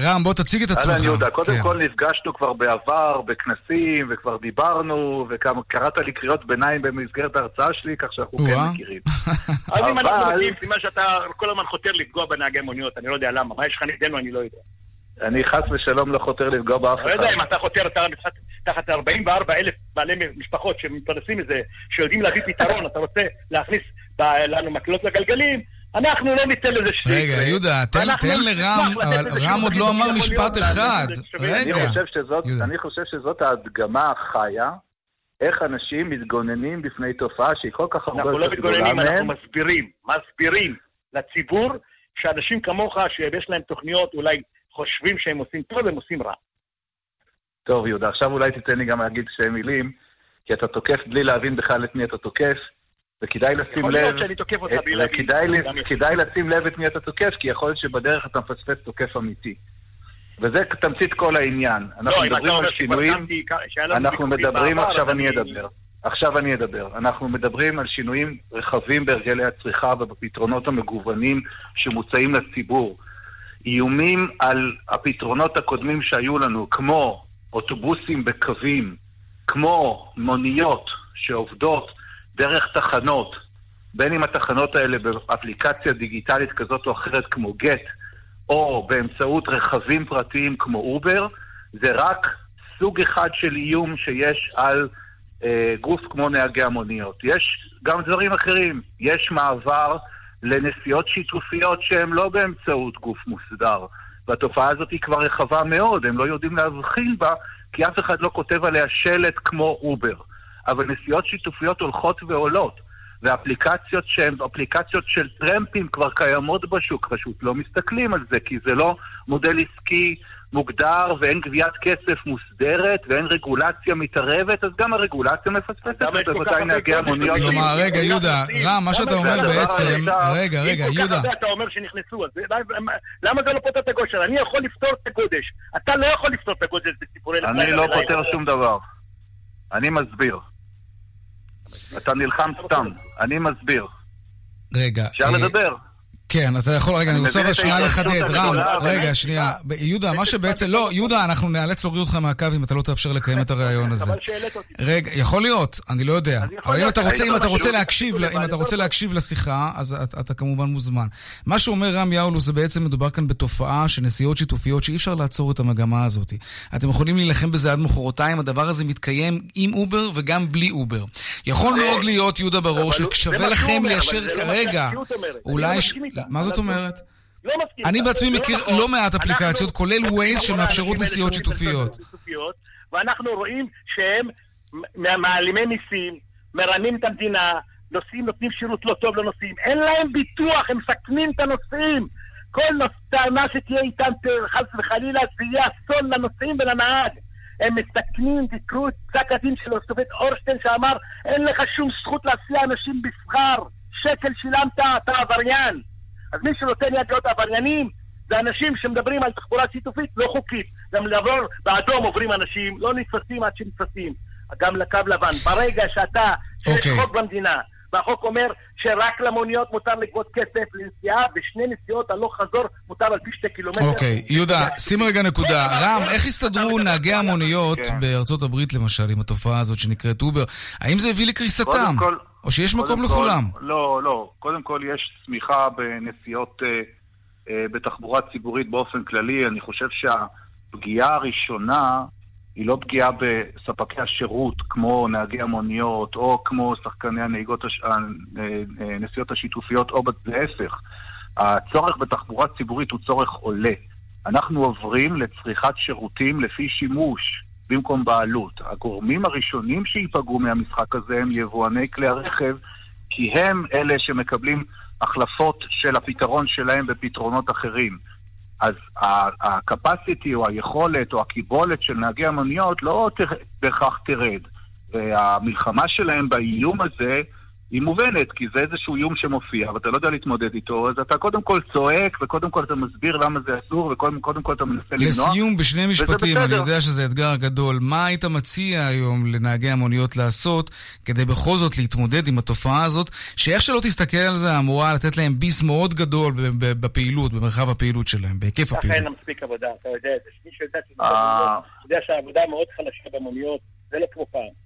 רם, בוא תציג את עצמך. אהלן יהודה, קודם כן. כל נפגשנו כבר בעבר, בכנסים, וכבר דיברנו, וקראת לי קריאות ביניים במסגרת ההרצאה שלי, כך שאנחנו כן מכירים. אז אם אנחנו מכירים, סימן שאתה כל הזמן חותר לפגוע בנהגי מוניות, אני לא יודע למה. מה יש לך נגדנו, אני לא יודע. אני חס ושלום לא חותר לפגוע באף אחד. לא יודע אם אתה חותר תחת 44 אלף בעלי משפחות שמתפרנסים מזה, שיודעים להביא פתרון, אתה רוצה להכניס לנו מקלות לגלגלים, אנחנו לא ניתן לזה שני רגע, יהודה, תן לרם, אבל רם עוד לא אמר משפט אחד. רגע. אני חושב שזאת ההדגמה החיה. איך אנשים מתגוננים בפני תופעה שהיא כל כך הרבה יותר גדולה מהם. אנחנו לא מתגוננים, אנחנו מסבירים, מסבירים לציבור שאנשים כמוך, שיש להם תוכניות, אולי חושבים שהם עושים טוב, הם עושים רע. טוב, יהודה, עכשיו אולי תיתן לי גם להגיד שתי מילים, כי אתה תוקף בלי להבין בכלל את מי אתה תוקף. וכדאי לשים לב, כדאי לשים לב את מי אתה תוקף, כי יכול להיות שבדרך אתה מפספס תוקף אמיתי. וזה תמצית כל העניין. אנחנו לא, מדברים על שינויים, אנחנו מדברים, עכשיו אני אדבר. עכשיו אני אדבר. אנחנו מדברים על שינויים רחבים בהרגלי הצריכה ובפתרונות המגוונים שמוצעים לציבור. איומים על הפתרונות הקודמים שהיו לנו, כמו אוטובוסים בקווים, כמו מוניות שעובדות דרך תחנות, בין אם התחנות האלה באפליקציה דיגיטלית כזאת או אחרת כמו גט, או באמצעות רכבים פרטיים כמו אובר, זה רק סוג אחד של איום שיש על אה, גוף כמו נהגי המוניות. יש גם דברים אחרים. יש מעבר לנסיעות שיתופיות שהן לא באמצעות גוף מוסדר. והתופעה הזאת היא כבר רחבה מאוד, הם לא יודעים להבחין בה, כי אף אחד לא כותב עליה שלט כמו אובר. אבל נסיעות שיתופיות הולכות ועולות. ואפליקציות שהן אפליקציות של טרמפים כבר קיימות בשוק, פשוט לא מסתכלים על זה, כי זה לא מודל עסקי מוגדר ואין גביית כסף מוסדרת ואין רגולציה מתערבת, אז גם הרגולציה מפספסת, בוודאי נהגי המוניות. כלומר, רגע, יהודה, רם, מה שאתה אומר בעצם, רגע, רגע, יהודה. אתה אומר שנכנסו, אז למה זה לא פותר את הגודש? אני יכול לפתור את הגודש. אתה לא יכול לפתור את הגודש בסיפורי... אני לא פותר שום דבר. אני מסביר. אתה נלחם סתם, אני מסביר. רגע. אפשר לדבר. כן, אתה יכול, רגע, אני רוצה אבל שנייה לחדד. רם, רגע, שנייה. יהודה, מה שבעצם, לא, יהודה, אנחנו נאלץ להוריד אותך מהקו אם אתה לא תאפשר לקיים את הריאיון הזה. רגע, יכול להיות, אני לא יודע. אבל אם אתה רוצה, אם אתה רוצה להקשיב, אם אתה רוצה להקשיב לשיחה, אז אתה כמובן מוזמן. מה שאומר רם יאולו זה בעצם מדובר כאן בתופעה של נסיעות שיתופיות שאי אפשר לעצור את המגמה הזאת. אתם יכולים להילחם בזה עד מחרתיים, הדבר הזה מתקיים עם אובר וגם בלי אובר. יכול מאוד להיות, יהודה ברור, ששווה לכם ליישר קו רגע, אולי... מה זאת אומרת? לא אני בעצמי מכיר לא מעט אפליקציות, כולל ווייז, שמאפשרות נסיעות שיתופיות. ואנחנו רואים שהם מעלימי מיסים, מרמים את המדינה, נוסעים נותנים שירות לא טוב לנוסעים, אין להם ביטוח, הם מסכנים את הנוסעים. כל טענה שתהיה איתם חס וחלילה, זה יהיה אסון לנוסעים ולנהג. הם מסכנים, תקראו את פסק הדין של השופט אורשטיין שאמר אין לך שום זכות להסיע אנשים בשכר, שקל שילמת, אתה עבריין. אז מי שנותן יד להיות עבריינים זה אנשים שמדברים על תחבורה שיתופית לא חוקית. גם לעבור באדום עוברים אנשים, לא נתפסים עד שנתפסים. גם לקו לבן. ברגע שאתה, שיש okay. אוקיי. חוק במדינה, והחוק אומר שרק למוניות מותר לגבות כסף לנסיעה, ושני נסיעות הלוך חזור מותר על פי שתי קילומטר. אוקיי, okay. יהודה, שים רגע נקודה. רם, איך הסתדרו נהגי המוניות כן. בארצות הברית למשל עם התופעה הזאת שנקראת אובר? האם זה הביא לקריסתם? כל... או שיש מקום לכולם? לא, לא. קודם כל יש צמיחה בנסיעות אה, אה, בתחבורה ציבורית באופן כללי. אני חושב שהפגיעה הראשונה היא לא פגיעה בספקי השירות, כמו נהגי המוניות, או כמו שחקני הנהיגות, הש... הנסיעות אה, השיתופיות, או להפך. הצורך בתחבורה ציבורית הוא צורך עולה. אנחנו עוברים לצריכת שירותים לפי שימוש. במקום בעלות. הגורמים הראשונים שייפגעו מהמשחק הזה הם יבואני כלי הרכב, כי הם אלה שמקבלים החלפות של הפתרון שלהם בפתרונות אחרים. אז ה-capacity או היכולת או הקיבולת של נהגי המוניות לא בהכרח תרד. והמלחמה שלהם באיום הזה היא מובנת, כי זה איזשהו איום שמופיע, ואתה לא יודע להתמודד איתו, אז אתה קודם כל צועק, וקודם כל אתה מסביר למה זה אסור, וקודם כל אתה מנסה למנוע. לסיום, בשני משפטים, אני יודע שזה אתגר גדול. מה היית מציע היום לנהגי המוניות לעשות, כדי בכל זאת להתמודד עם התופעה הזאת, שאיך שלא תסתכל על זה, אמורה לתת להם ביס מאוד גדול בפעילות, במרחב הפעילות שלהם, בהיקף הפעילות. ככה אין מספיק עבודה, אתה יודע את זה. מי שיודע שהעבודה מאוד חלשה במוניות, זה לא כמו פעם.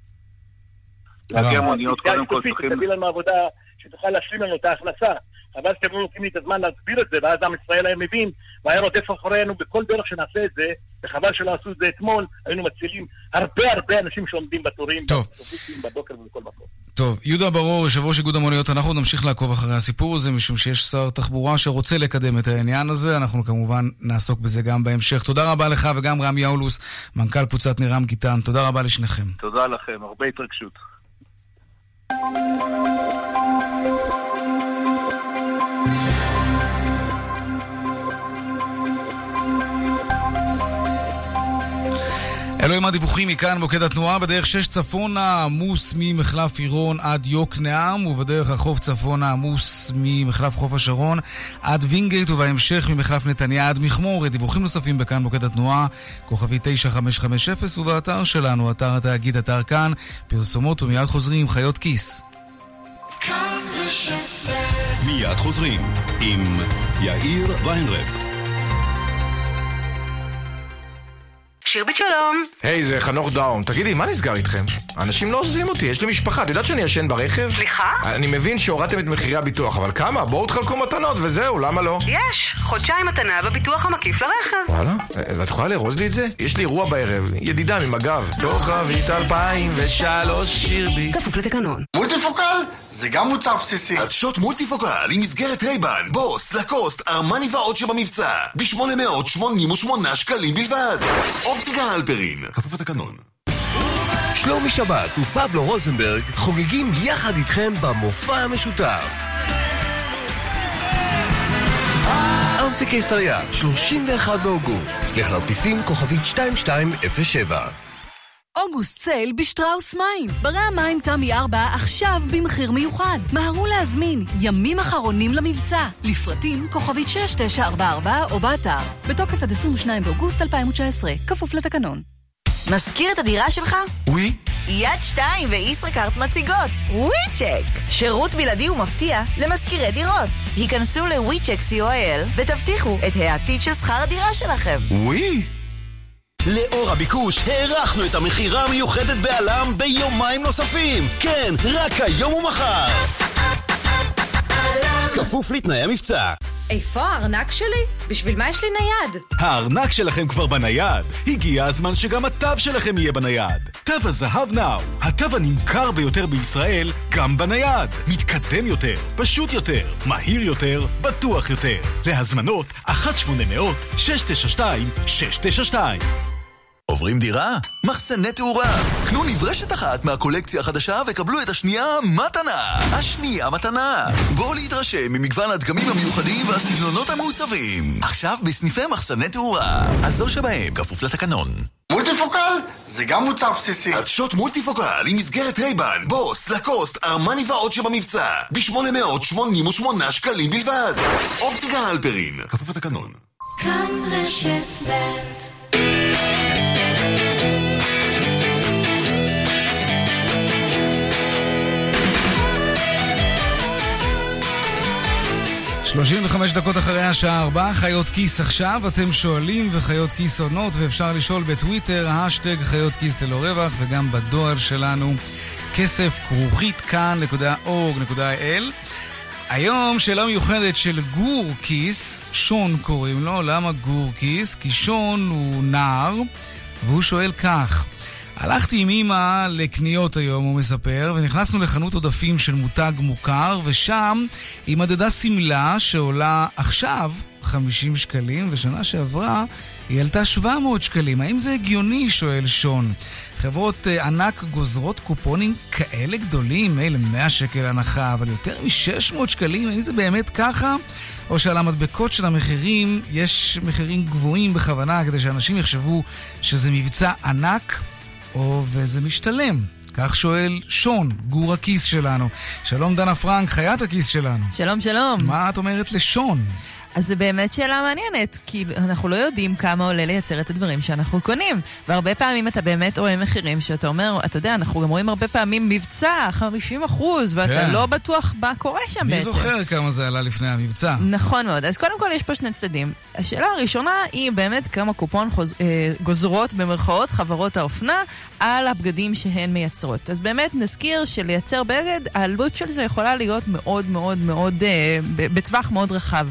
נהגי המוניות קודם כל צריכים... תביא לנו עבודה שתוכל להשלים לנו את ההכנסה. חבל שאתם לא נותנים לי את הזמן להסביר את זה, ואז עם ישראל היה מבין, והיה רודף אחרינו בכל דרך שנעשה את זה, וחבל שלא עשו את זה אתמול, היינו מצילים הרבה הרבה אנשים שעומדים בתורים, טוב. בבוקר ובכל מקום. טוב, יהודה ברור, יושב ראש איגוד המוניות, אנחנו נמשיך לעקוב אחרי הסיפור הזה, משום שיש שר תחבורה שרוצה לקדם את העניין הזה, אנחנו כמובן נעסוק בזה גם בהמשך. תודה רבה לך וגם רם יאולוס, מנכ"ל קבוצת נירם גיטן, תודה רבה לשניכם. תודה לכם, הרבה התרגשות. Música אלו הם הדיווחים מכאן, מוקד התנועה בדרך 6 צפונה עמוס ממחלף עירון עד יוקנעם ובדרך החוף צפונה עמוס ממחלף חוף השרון עד וינגייט ובהמשך ממחלף נתניה עד מכמור. דיווחים נוספים בכאן מוקד התנועה, כוכבי 9550 ובאתר שלנו, אתר התאגיד, אתר כאן, פרסומות ומיד חוזרים עם חיות כיס. מיד חוזרים עם יאיר ויינרב. שירביט שלום. היי, היי, זה חנוך דאום. תגידי, מה נסגר איתכם? אנשים לא עוזבים אותי, יש לי משפחה. את יודעת שאני ישן ברכב? סליחה? אני מבין שהורדתם את מחירי הביטוח, אבל כמה? בואו תחלקו מתנות וזהו, למה לא? יש, חודשיים מתנה בביטוח המקיף לרכב. וואלה? ואת יכולה לארוז לי את זה? יש לי אירוע בערב, ידידה ממג"ב. כוכבית 2003 שירביט. כפוף לתקנון. מולטיפוקל? זה גם מוצר בסיסי. עדשות מולטיפוקל עם מסגרת רייבן, בוס, לקוסט, ארמני ועוד שבמבצע. ב-888 שקלים בלבד. אופטיקה הלפרין, כפוף לתקנון. שלומי שבת ופבלו רוזנברג חוגגים יחד איתכם במופע המשותף. אמפי קיסריה, 31 באוגוסט, לכרטיסים כוכבית 2207 אוגוסט סייל בשטראוס מים. ברי המים תמי 4 עכשיו במחיר מיוחד. מהרו להזמין, ימים אחרונים למבצע. לפרטים כוכבית 6944 או באתר. בתוקף עד 22 באוגוסט 2019, כפוף לתקנון. מזכיר את הדירה שלך? ווי. Oui. יד שתיים וישראכרט מציגות וויצ'ק, שירות בלעדי ומפתיע למזכירי דירות. היכנסו לוויצ'ק co.il ותבטיחו את העתיד של שכר הדירה שלכם. ווי! לאור הביקוש, הארכנו את המכירה המיוחדת בעלם ביומיים נוספים. כן, רק היום ומחר. כפוף לתנאי המבצע. איפה הארנק שלי? בשביל מה יש לי נייד? הארנק שלכם כבר בנייד. הגיע הזמן שגם התו שלכם יהיה בנייד. תו הזהב נאו, התו הנמכר ביותר בישראל, גם בנייד. מתקדם יותר, פשוט יותר, מהיר יותר, בטוח יותר. להזמנות, 1-800-692-692 עוברים דירה? מחסני תאורה. קנו נברשת אחת מהקולקציה החדשה וקבלו את השנייה מתנה. השנייה מתנה. בואו להתרשם ממגוון הדגמים המיוחדים והסגנונות המעוצבים. עכשיו בסניפי מחסני תאורה. הזול שבהם כפוף לתקנון. מולטיפוקל? זה גם מוצר בסיסי. עדשות מולטיפוקל עם מסגרת רייבן, בוס, לקוסט, ארמני ועוד שבמבצע. ב-888 שקלים בלבד. אופטיקה הלפרין, כפוף לתקנון. כאן רשת ב' 35 דקות אחרי השעה 4, חיות כיס עכשיו, אתם שואלים וחיות כיס עונות, ואפשר לשאול בטוויטר, השטג חיות כיס ללא רווח, וגם בדואר שלנו, כסף כרוכית כאן.org.il. היום שאלה מיוחדת של גור כיס, שון קוראים לו, למה גור כיס? כי שון הוא נער, והוא שואל כך: הלכתי עם אמא לקניות היום, הוא מספר, ונכנסנו לחנות עודפים של מותג מוכר, ושם היא מדדה שמלה שעולה עכשיו 50 שקלים, ושנה שעברה היא עלתה 700 שקלים. האם זה הגיוני? שואל שון. חברות uh, ענק גוזרות קופונים כאלה גדולים, מילא 100 שקל הנחה, אבל יותר מ-600 שקלים, האם זה באמת ככה? או שעל המדבקות של המחירים יש מחירים גבוהים בכוונה, כדי שאנשים יחשבו שזה מבצע ענק? או וזה משתלם? כך שואל שון, גור הכיס שלנו. שלום דנה פרנק, חיית הכיס שלנו. שלום, שלום. מה את אומרת לשון? אז זו באמת שאלה מעניינת, כי אנחנו לא יודעים כמה עולה לייצר את הדברים שאנחנו קונים. והרבה פעמים אתה באמת רואה מחירים שאתה אומר, אתה יודע, אנחנו גם רואים הרבה פעמים מבצע, 50 אחוז, ואתה כן. לא בטוח מה קורה שם מי בעצם. מי זוכר כמה זה עלה לפני המבצע? נכון מאוד. אז קודם כל יש פה שני צדדים. השאלה הראשונה היא באמת כמה קופון חוז... אה, גוזרות במרכאות חברות האופנה על הבגדים שהן מייצרות. אז באמת נזכיר שלייצר בגד, העלות של זה יכולה להיות מאוד מאוד מאוד, אה, בטווח מאוד רחב.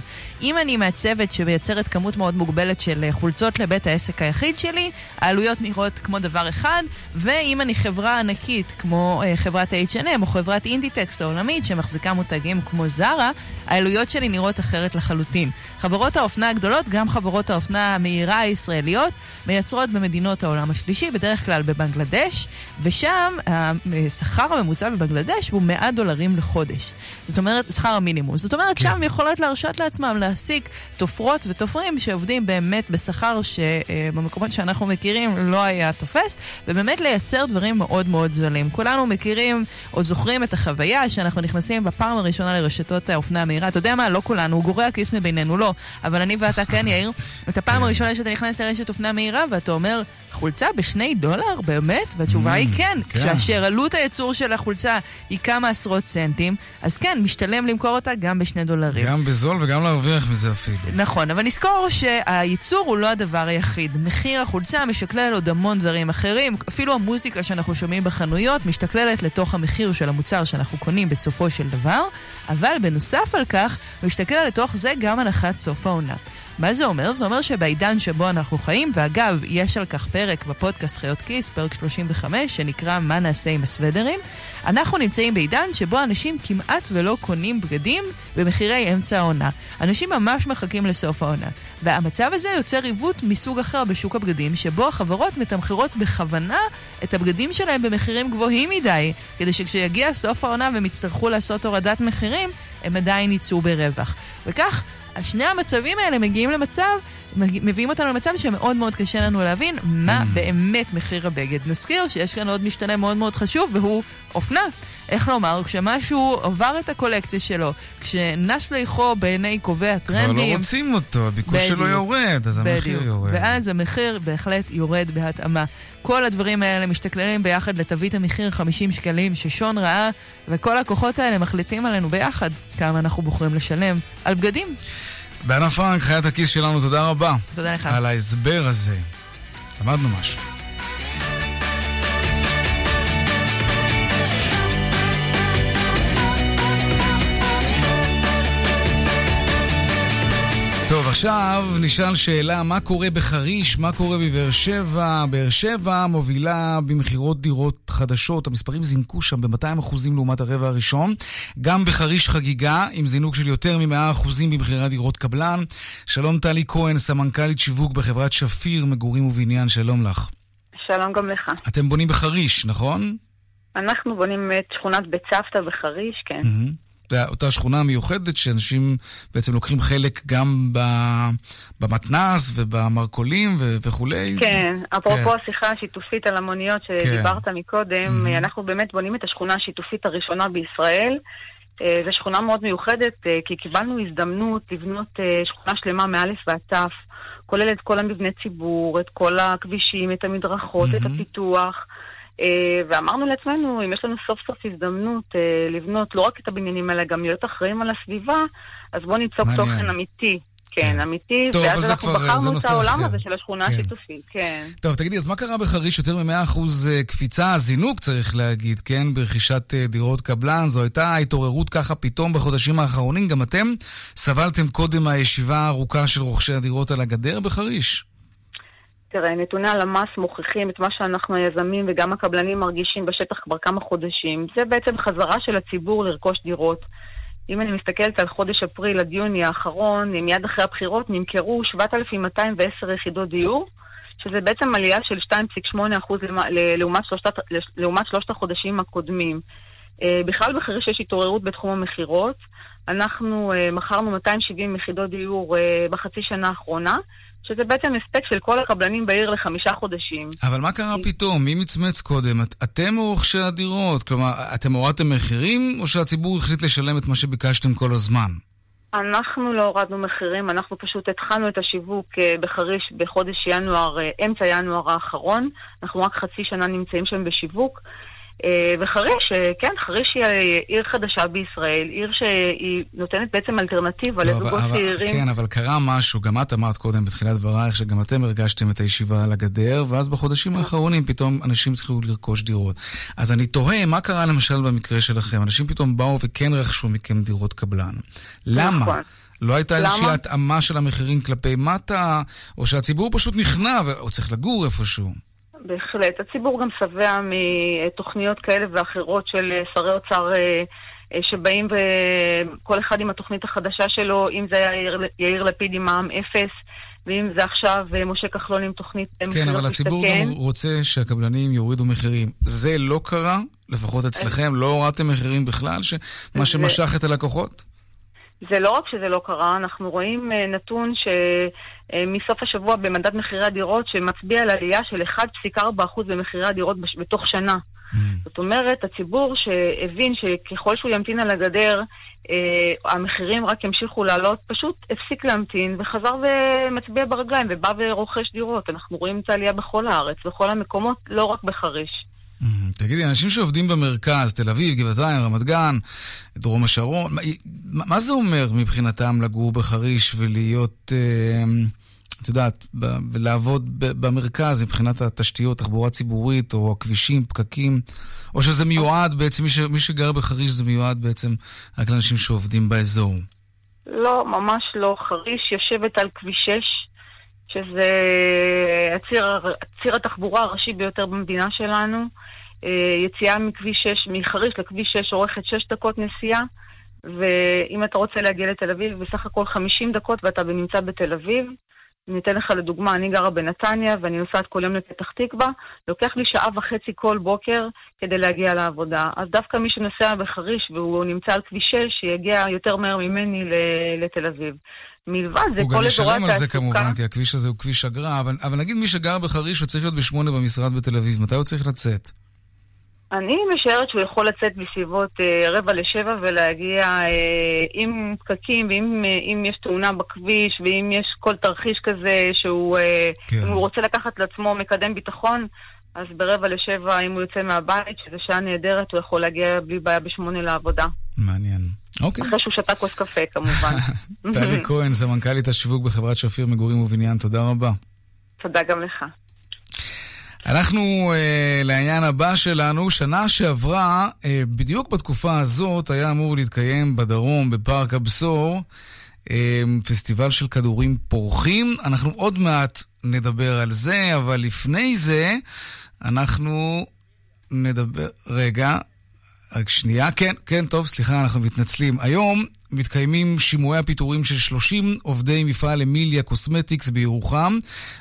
אם אני מעצבת שמייצרת כמות מאוד מוגבלת של אה, חולצות לבית העסק היחיד שלי, העלויות נראות כמו דבר אחד, ואם אני חברה ענקית כמו אה, חברת H&M או חברת אינדיטקס העולמית שמחזיקה מותגים כמו זרה, העלויות שלי נראות אחרת לחלוטין. חברות האופנה הגדולות, גם חברות האופנה המהירה הישראליות, מייצרות במדינות העולם השלישי, בדרך כלל בבנגלדש, ושם השכר הממוצע בבנגלדש הוא 100 דולרים לחודש. זאת אומרת, שכר המינימום. זאת אומרת, כן. שם יכולות להרשות לעצמם להעסיק תופרות ותופרים שעובדים באמת בשכר שבמקומות שאנחנו מכירים לא היה תופס, ובאמת לייצר דברים מאוד מאוד זולים. כולנו מכירים או זוכרים את החוויה שאנחנו נכנסים בפעם הראשונה לרשתות האופנה המהירה. אתה יודע מה? לא כולנו, הוא גורע כיס מבינינו, לא. אבל אני ואתה כן, יאיר, את הפעם הראשונה שאתה נכנס לרשת אופנה מהירה ואתה אומר, חולצה בשני דולר? באמת? והתשובה היא כן. כן. כאשר עלות הייצור של החולצה היא כמה עשרות סנטים, אז כן, משתלם למכור אותה גם בשני דולרים. גם בזול וגם להרוויח מזה אפילו. נכון, אבל נזכור שהייצור הוא לא הדבר היחיד. מחיר החולצה משקלל עוד המון דברים אחרים. אפילו המוזיקה שאנחנו שומעים בחנויות משתכללת לתוך המחיר של המוצר שאנחנו קונים בסופו של דבר, אבל בנוסף על כך, משתכלל לתוך זה גם הנחת סוף העונה. מה זה אומר? זה אומר שבעידן שבו אנחנו חיים, ואגב, יש על כך פרק בפודקאסט חיות כיס, פרק 35, שנקרא מה נעשה עם הסוודרים, אנחנו נמצאים בעידן שבו אנשים כמעט ולא קונים בגדים במחירי אמצע העונה. אנשים ממש מחכים לסוף העונה. והמצב הזה יוצר עיוות מסוג אחר בשוק הבגדים, שבו החברות מתמחרות בכוונה את הבגדים שלהם במחירים גבוהים מדי, כדי שכשיגיע סוף העונה והם יצטרכו לעשות הורדת מחירים, הם עדיין יצאו ברווח. וכך, שני המצבים האלה מגיעים למצב מביאים אותנו למצב שמאוד מאוד קשה לנו להבין מה mm. באמת מחיר הבגד. נזכיר שיש כאן עוד משתנה מאוד מאוד חשוב, והוא אופנה. איך לומר, כשמשהו עבר את הקולקציה שלו, כשנש ליחו בעיני קובעי הטרנדים... כבר לא רוצים אותו, הביקוש שלו יורד, אז המחיר יורד. ואז המחיר בהחלט יורד בהתאמה. כל הדברים האלה משתכללים ביחד לתווית המחיר 50 שקלים ששון ראה, וכל הכוחות האלה מחליטים עלינו ביחד כמה אנחנו בוחרים לשלם על בגדים. דנה פרנק, חיית הכיס שלנו, תודה רבה. תודה לך. על ההסבר הזה. למדנו משהו. עכשיו נשאל שאלה, מה קורה בחריש, מה קורה בבאר שבע? באר שבע מובילה במכירות דירות חדשות, המספרים זינקו שם ב-200% לעומת הרבע הראשון. גם בחריש חגיגה, עם זינוק של יותר מ-100% במכירת דירות קבלן. שלום טלי כהן, סמנכ"לית שיווק בחברת שפיר, מגורים ובניין, שלום לך. שלום גם לך. אתם בונים בחריש, נכון? אנחנו בונים את שכונת בית סבתא בחריש, כן. Mm-hmm. אותה שכונה מיוחדת שאנשים בעצם לוקחים חלק גם במתנ"ס ובמרכולים וכולי. כן, זה... אפרופו כן. השיחה השיתופית על המוניות שדיברת כן. מקודם, mm-hmm. אנחנו באמת בונים את השכונה השיתופית הראשונה בישראל. אה, זו שכונה מאוד מיוחדת, אה, כי קיבלנו הזדמנות לבנות אה, שכונה שלמה מאלף ועד תף, כולל את כל המבני ציבור, את כל הכבישים, את המדרכות, mm-hmm. את הפיתוח. אה, ואמרנו לעצמנו, אם יש לנו סוף סוף הזדמנות אה, לבנות לא רק את הבניינים האלה, גם להיות אחראים על הסביבה, אז בואו ניצוק תוכן אמיתי. כן, כן, אמיתי, טוב, ואז אנחנו בחרנו את העולם אחר. הזה של השכונה כן. השיתופית, כן. טוב, תגידי, אז מה קרה בחריש? יותר מ-100% אה, קפיצה, זינוק צריך להגיד, כן? ברכישת דירות קבלן, זו הייתה התעוררות ככה פתאום בחודשים האחרונים. גם אתם סבלתם קודם מהישיבה הארוכה של רוכשי הדירות על הגדר בחריש. תראה, נתוני הלמ"ס מוכיחים את מה שאנחנו היזמים וגם הקבלנים מרגישים בשטח כבר כמה חודשים. זה בעצם חזרה של הציבור לרכוש דירות. אם אני מסתכלת על חודש אפריל עד יוני האחרון, מיד אחרי הבחירות נמכרו 7,210 יחידות דיור, שזה בעצם עלייה של 2.8% לעומת שלושת, לעומת שלושת החודשים הקודמים. אה, בכלל בחריש יש התעוררות בתחום המכירות. אנחנו אה, מכרנו 270 יחידות דיור אה, בחצי שנה האחרונה. שזה בעצם הספק של כל הקבלנים בעיר לחמישה חודשים. אבל מה קרה פתאום? מי מצמץ קודם? את, אתם או רוכשי הדירות? כלומר, אתם הורדתם מחירים, או שהציבור החליט לשלם את מה שביקשתם כל הזמן? אנחנו לא הורדנו מחירים, אנחנו פשוט התחלנו את השיווק אה, בחריש בחודש ינואר, אה, אמצע ינואר האחרון. אנחנו רק חצי שנה נמצאים שם בשיווק. אה, וחריש, אה, כן, חריש היא עיר חדשה בישראל, עיר שהיא נותנת בעצם אלטרנטיבה לא, לזוגות צעירים. כן, אבל קרה משהו, גם את אמרת קודם בתחילת דברייך, שגם אתם הרגשתם את הישיבה על הגדר, ואז בחודשים האחרונים פתאום אנשים התחילו לרכוש דירות. אז אני תוהה, מה קרה למשל במקרה שלכם? אנשים פתאום באו וכן רכשו מכם דירות קבלן. למה? נכון. לא הייתה איזושהי התאמה של המחירים כלפי מטה, או שהציבור פשוט נכנע, והוא צריך לגור איפשהו. בהחלט. הציבור גם שבע מתוכניות כאלה ואחרות של שרי אוצר אה, אה, שבאים וכל אחד עם התוכנית החדשה שלו, אם זה היה יאיר, יאיר לפיד עם מע"מ אפס, ואם זה עכשיו אה, משה כחלון עם תוכנית כן, אבל הציבור גם רוצה שהקבלנים יורידו מחירים. זה לא קרה? לפחות אצלכם? לא הורדתם מחירים בכלל? מה שמשך את הלקוחות? זה לא רק שזה לא קרה, אנחנו רואים נתון ש... אה, השבוע במדד מחירי הדירות, שמצביע על עלייה של 1.4% במחירי הדירות בתוך שנה. Mm. זאת אומרת, הציבור שהבין שככל שהוא ימתין על הגדר, אה, המחירים רק ימשיכו לעלות, פשוט הפסיק להמתין וחזר ומצביע ברגליים ובא ורוכש דירות. אנחנו רואים את העלייה בכל הארץ, בכל המקומות, לא רק בחריש. Mm, תגידי, אנשים שעובדים במרכז, תל אביב, גבעתיים, רמת גן, דרום השרון, מה, מה זה אומר מבחינתם לגור בחריש ולהיות... אה, את יודעת, ולעבוד במרכז מבחינת התשתיות, תחבורה ציבורית, או הכבישים, פקקים, או שזה מיועד בעצם, מי, ש, מי שגר בחריש זה מיועד בעצם רק לאנשים שעובדים באזור. לא, ממש לא. חריש יושבת על כביש 6, שזה הציר, הציר התחבורה הראשי ביותר במדינה שלנו. אה, יציאה מכביש 6, מחריש לכביש 6 אורכת 6 דקות נסיעה. ואם אתה רוצה להגיע לתל אביב, בסך הכל 50 דקות ואתה נמצא בתל אביב. אני אתן לך לדוגמה, אני גרה בנתניה ואני נוסעת כל יום לפתח תקווה, לוקח לי שעה וחצי כל בוקר כדי להגיע לעבודה. אז דווקא מי שנוסע בחריש והוא נמצא על כביש 6, שיגיע יותר מהר ממני לתל אביב. מלבד זה כל אזורי התעסוקה... הוא גם ישלם על זה כמובן, כי הכביש הזה הוא כביש אגרה, אבל, אבל נגיד מי שגר בחריש וצריך להיות בשמונה במשרד בתל אביב, מתי הוא צריך לצאת? אני משערת שהוא יכול לצאת בסביבות אה, רבע לשבע ולהגיע אה, עם פקקים ואם אה, יש תאונה בכביש ואם יש כל תרחיש כזה שהוא אה, כן. הוא רוצה לקחת לעצמו מקדם ביטחון, אז ברבע לשבע, אם הוא יוצא מהבית, שזו שעה נהדרת, הוא יכול להגיע בלי בעיה בשמונה לעבודה. מעניין. אוקיי. אחרי שהוא שתה כוס קפה, כמובן. טלי כהן, סמנכ"לית השיווק בחברת שפיר מגורים ובניין, תודה רבה. תודה גם לך. אנחנו אה, לעניין הבא שלנו, שנה שעברה, אה, בדיוק בתקופה הזאת, היה אמור להתקיים בדרום, בפארק הבשור, פסטיבל של כדורים פורחים. אנחנו עוד מעט נדבר על זה, אבל לפני זה, אנחנו נדבר... רגע, רק שנייה. כן, כן, טוב, סליחה, אנחנו מתנצלים. היום מתקיימים שימועי הפיטורים של 30 עובדי מפעל אמיליה קוסמטיקס בירוחם.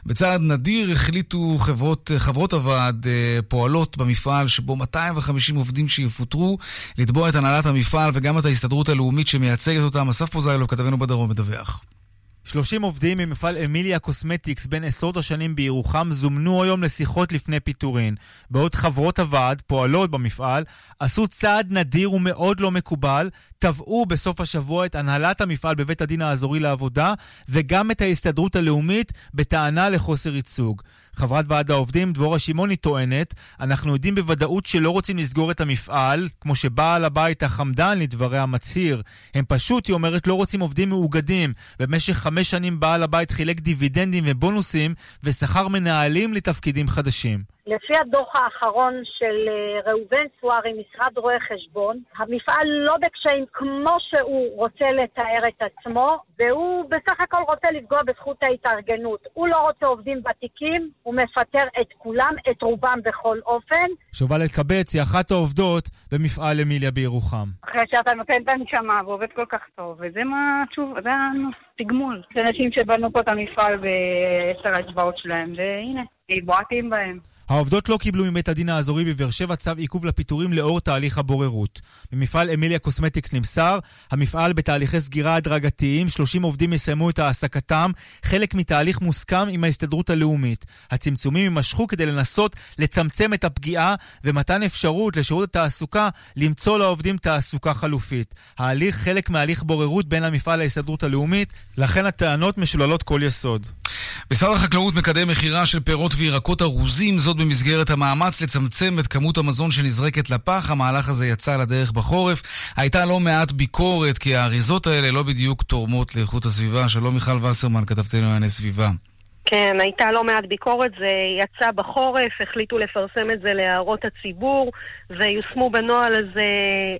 בצעד נדיר החליטו חברות, חברות הוועד אה, פועלות במפעל שבו 250 עובדים שיפוטרו לתבוע את הנהלת המפעל וגם את ההסתדרות הלאומית שמייצגת אותם. אסף פוזיילוב, כתבנו בדרום, מדווח. 30 עובדים ממפעל אמיליה קוסמטיקס בן עשרות השנים בירוחם זומנו היום לשיחות לפני פיטורין. בעוד חברות הוועד, פועלות במפעל, עשו צעד נדיר ומאוד לא מקובל, תבעו בסוף השבוע את הנהלת המפעל בבית הדין האזורי לעבודה, וגם את ההסתדרות הלאומית בטענה לחוסר ייצוג. חברת ועד העובדים, דבורה שמעוני, טוענת, אנחנו יודעים בוודאות שלא רוצים לסגור את המפעל, כמו שבעל הבית החמדן, לדבריה, מצהיר. הם פשוט, היא אומרת, לא רוצים עובדים מאוגדים. במשך חמש שנים בעל הבית חילק דיבידנדים ובונוסים, ושכר מנהלים לתפקידים חדשים. לפי הדוח האחרון של אה, ראובן סוארי, משרד רואי חשבון, המפעל לא בקשיים כמו שהוא רוצה לתאר את עצמו, והוא בסך הכל רוצה לפגוע בזכות ההתארגנות. הוא לא רוצה עובדים ותיקים, הוא מפטר את כולם, את רובם בכל אופן. שובל אלקבץ היא אחת העובדות במפעל אמיליה בירוחם. אחרי שאתה נותן את הנשמה ועובד כל כך טוב, וזה מה, תשוב, זה התגמול. זה אנשים שבנו פה את המפעל בעשר האצבעות שלהם, והנה, בועטים בהם. העובדות לא קיבלו מבית הדין האזורי בבאר שבע צו עיכוב לפיטורים לאור תהליך הבוררות. במפעל אמיליה קוסמטיקס נמסר, המפעל בתהליכי סגירה הדרגתיים, 30 עובדים יסיימו את העסקתם, חלק מתהליך מוסכם עם ההסתדרות הלאומית. הצמצומים יימשכו כדי לנסות לצמצם את הפגיעה ומתן אפשרות לשירות התעסוקה למצוא לעובדים תעסוקה חלופית. ההליך חלק מהליך בוררות בין המפעל להסתדרות הלאומית, לכן הטענות משוללות כל יסוד. משרד החקלאות מקדם מכירה של פירות וירקות ארוזים, זאת במסגרת המאמץ לצמצם את כמות המזון שנזרקת לפח. המהלך הזה יצא לדרך בחורף. הייתה לא מעט ביקורת, כי האריזות האלה לא בדיוק תורמות לאיכות הסביבה. שלום מיכל וסרמן, כתבתנו לענייני סביבה. כן, הייתה לא מעט ביקורת, זה יצא בחורף, החליטו לפרסם את זה להערות הציבור, ויושמו בנוהל הזה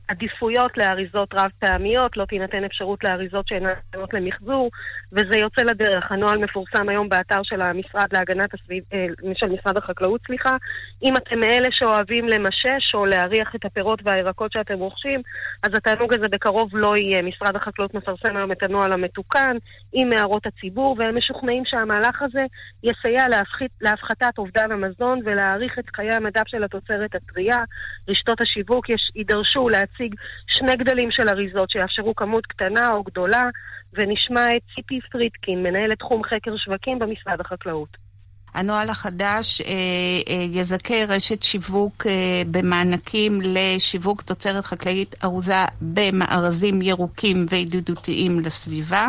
עדיפויות לאריזות רב פעמיות, לא תינתן אפשרות לאריזות שאינן ניתנות למחזור, וזה יוצא לדרך. הנוהל מפורסם היום באתר של המשרד להגנת הסביב... אה, של משרד החקלאות, סליחה. אם אתם מאלה שאוהבים למשש או להריח את הפירות והירקות שאתם רוכשים, אז התענוג הזה בקרוב לא יהיה. משרד החקלאות מפרסם היום את הנוהל המתוקן עם הערות הציבור, והם משוכנעים שהמהלך הזה יסייע להפחית, להפחתת אובדן המזון ולהאריך את חיי המדף של התוצרת הטרייה. רשתות השיווק יש, יידרשו להציג שני גדלים של אריזות שיאפשרו כמות קטנה או גדולה, ונשמע את ציפי פרידקין, מנהלת תחום חקר שווקים במשרד החקלאות. הנוהל החדש אה, אה, יזכה רשת שיווק אה, במענקים לשיווק תוצרת חקלאית ארוזה במארזים ירוקים וידידותיים לסביבה.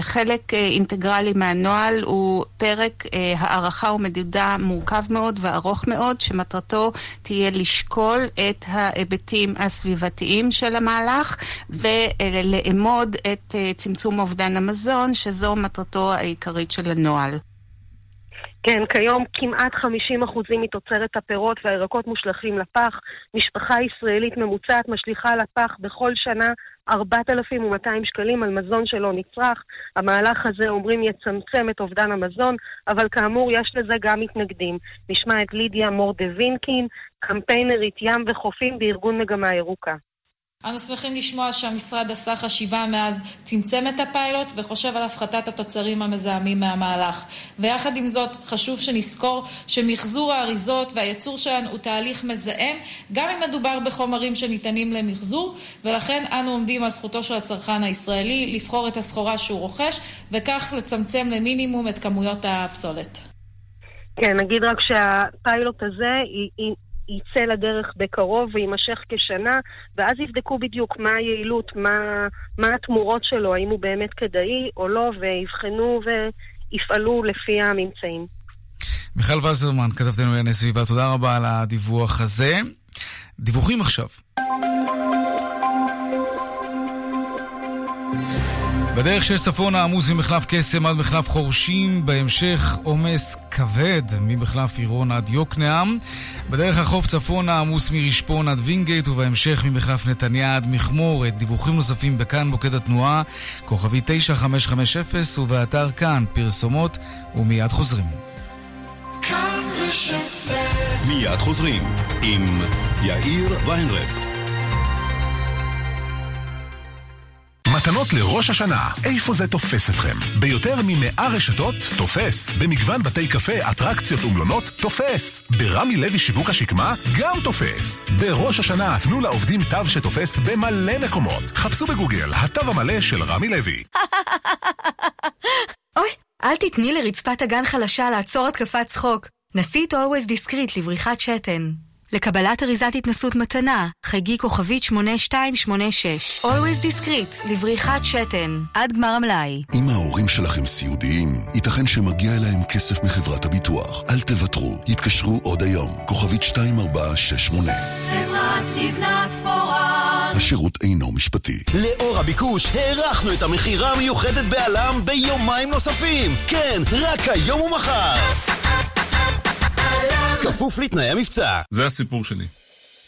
חלק אינטגרלי מהנוהל הוא פרק הערכה ומדידה מורכב מאוד וארוך מאוד, שמטרתו תהיה לשקול את ההיבטים הסביבתיים של המהלך ולאמוד את צמצום אובדן המזון, שזו מטרתו העיקרית של הנוהל. כן, כיום כמעט 50% מתוצרת הפירות והירקות מושלכים לפח. משפחה ישראלית ממוצעת משליכה לפח בכל שנה 4,200 שקלים על מזון שלא נצרך. המהלך הזה, אומרים, יצמצם את אובדן המזון, אבל כאמור, יש לזה גם מתנגדים. נשמע את לידיה מור דה וינקין, קמפיינרית ים וחופים בארגון מגמה ירוקה. אנו שמחים לשמוע שהמשרד עשה חשיבה מאז צמצם את הפיילוט וחושב על הפחתת התוצרים המזהמים מהמהלך. ויחד עם זאת, חשוב שנזכור שמחזור האריזות והייצור שלהן הוא תהליך מזהם, גם אם מדובר בחומרים שניתנים למחזור, ולכן אנו עומדים על זכותו של הצרכן הישראלי לבחור את הסחורה שהוא רוכש, וכך לצמצם למינימום את כמויות הפסולת. כן, נגיד רק שהפיילוט הזה יצא לדרך בקרוב ויימשך כשנה, ואז יבדקו בדיוק מה היעילות, מה, מה התמורות שלו, האם הוא באמת כדאי או לא, ויבחנו ויפעלו לפי הממצאים. מיכל וסרמן, כתבתנו לענייני סביבה, תודה רבה על הדיווח הזה. דיווחים עכשיו. בדרך שש צפונה עמוס ממחלף קסם עד מחלף חורשים, בהמשך עומס כבד ממחלף עירון עד יוקנעם. בדרך החוף צפונה עמוס מרשפון עד וינגייט, ובהמשך ממחלף נתניה עד מכמורת. דיווחים נוספים בכאן מוקד התנועה, כוכבי 9550, ובאתר כאן פרסומות, ומיד חוזרים. מיד חוזרים עם יאיר ויינרב. מתנות לראש השנה, איפה זה תופס אתכם? ביותר מ-100 רשתות, תופס. במגוון בתי קפה, אטרקציות ומלונות, תופס. ברמי לוי שיווק השקמה, גם תופס. בראש השנה, תנו לעובדים תו שתופס במלא מקומות. חפשו בגוגל, התו המלא של רמי לוי. אוי, אל תתני לרצפת הגן חלשה לעצור התקפת צחוק. נסי את Always Discreet לבריחת שתן. לקבלת אריזת התנסות מתנה, חגי כוכבית 8286. Always discreet, לבריחת שתן, עד גמר המלאי. אם ההורים שלכם סיעודיים, ייתכן שמגיע אליהם כסף מחברת הביטוח. אל תוותרו, התקשרו עוד היום. כוכבית 2468. חברת לבנת פורן. השירות אינו משפטי. לאור הביקוש, הארכנו את המכירה המיוחדת בעלם ביומיים נוספים. כן, רק היום ומחר. כפוף לתנאי המבצע. זה הסיפור שלי.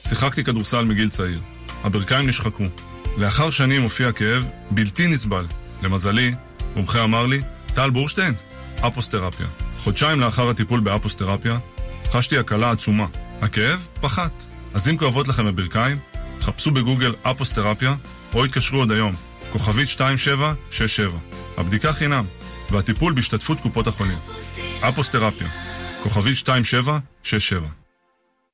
שיחקתי כדורסל מגיל צעיר. הברכיים נשחקו. לאחר שנים הופיע כאב בלתי נסבל. למזלי, מומחה אמר לי, טל בורשטיין, אפוסטרפיה. חודשיים לאחר הטיפול באפוסטרפיה, חשתי הקלה עצומה. הכאב פחת. אז אם כואבות לכם הברכיים, חפשו בגוגל אפוסתרפיה, או התקשרו עוד היום, כוכבית 2767. הבדיקה חינם, והטיפול בהשתתפות קופות החולים. אפוסתרפיה. כוכבית 2767.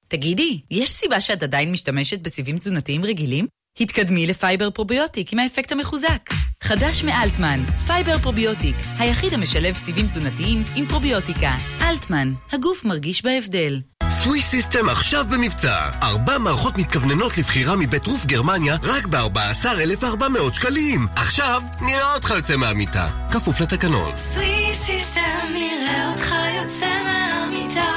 תגידי, יש סיבה שאת עדיין משתמשת בסיבים תזונתיים רגילים? התקדמי לפייבר פרוביוטיק עם האפקט המחוזק. חדש מאלטמן, פייבר פרוביוטיק, היחיד המשלב סיבים תזונתיים עם פרוביוטיקה. אלטמן, הגוף מרגיש בהבדל. סוויס סיסטם עכשיו במבצע. ארבע מערכות מתכווננות לבחירה מבית רוף גרמניה רק ב-14,400 שקלים. עכשיו נראה אותך יוצא מהמיטה. כפוף לתקנון. סוויס סיסטם נראה אותך יוצא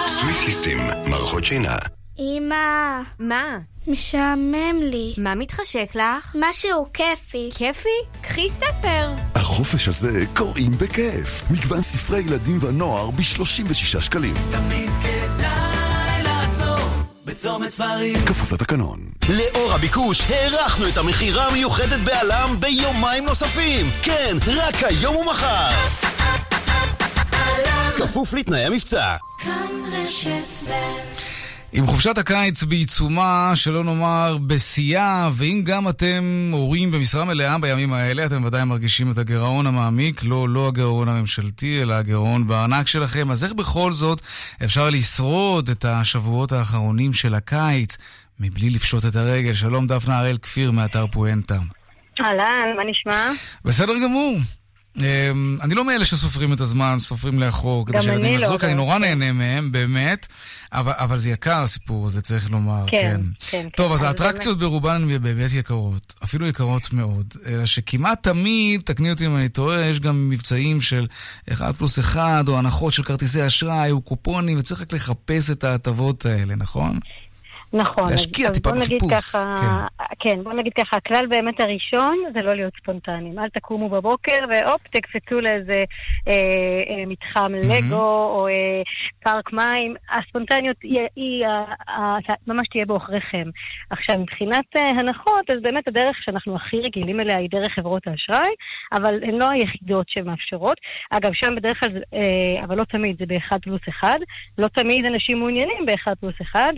מהמיטה. סוויס סיסטם, מערכות שינה. אמא. מה? משעמם לי. מה מתחשק לך? משהו כיפי. כיפי? קחי ספר. החופש הזה קוראים בכיף. מגוון ספרי ילדים ונוער ב-36 שקלים. תמיד כדאי לעצור בצומת ספרים. כפוף לתקנון. לאור הביקוש, הארכנו את המכירה המיוחדת בעלם ביומיים נוספים. כן, רק היום ומחר. כפוף לתנאי המבצע. כאן רשת ב' עם חופשת הקיץ בעיצומה, שלא נאמר בשיאה, ואם גם אתם הורים במשרה מלאה בימים האלה, אתם ודאי מרגישים את הגירעון המעמיק, לא, לא הגירעון הממשלתי, אלא הגירעון בארנק שלכם, אז איך בכל זאת אפשר לשרוד את השבועות האחרונים של הקיץ מבלי לפשוט את הרגל? שלום דפנה הראל כפיר מאתר פואנטה. אהלן, מה נשמע? בסדר גמור. אמ, אני לא מאלה שסופרים את הזמן, סופרים לאחור, כדי שילדים לא, יחזרו, כי אני נורא נהנה מהם, באמת, אבל אבל זה יקר הסיפור הזה, צריך לומר, כן, כן. כן, טוב, כן, אז האטרקציות ברובן הן באמת יקרות, אפילו יקרות מאוד, אלא שכמעט תמיד, תקני אותי אם אני טועה, יש גם מבצעים של 1 פלוס 1, או הנחות של כרטיסי אשראי, או קופונים, וצריך רק לחפש את ההטבות האלה, נכון? נכון. להשקיע אז- אז טיפה בחיפוש, ככה, כן, בוא נגיד ככה, הכלל באמת הראשון זה לא להיות ספונטניים. אל תקומו בבוקר והופ, תקפצו לאיזה אה, אה, מתחם לגו, או אה, בפארק מים, הספונטניות היא, היא, היא ממש תהיה בעוכריכם. עכשיו, מבחינת אה, הנחות, אז באמת הדרך שאנחנו הכי רגילים אליה היא דרך חברות האשראי, אבל הן לא היחידות שמאפשרות. אגב, שם בדרך כלל, אה, אבל לא תמיד, זה באחד פלוס אחד. לא תמיד אנשים מעוניינים באחד פלוס אחד,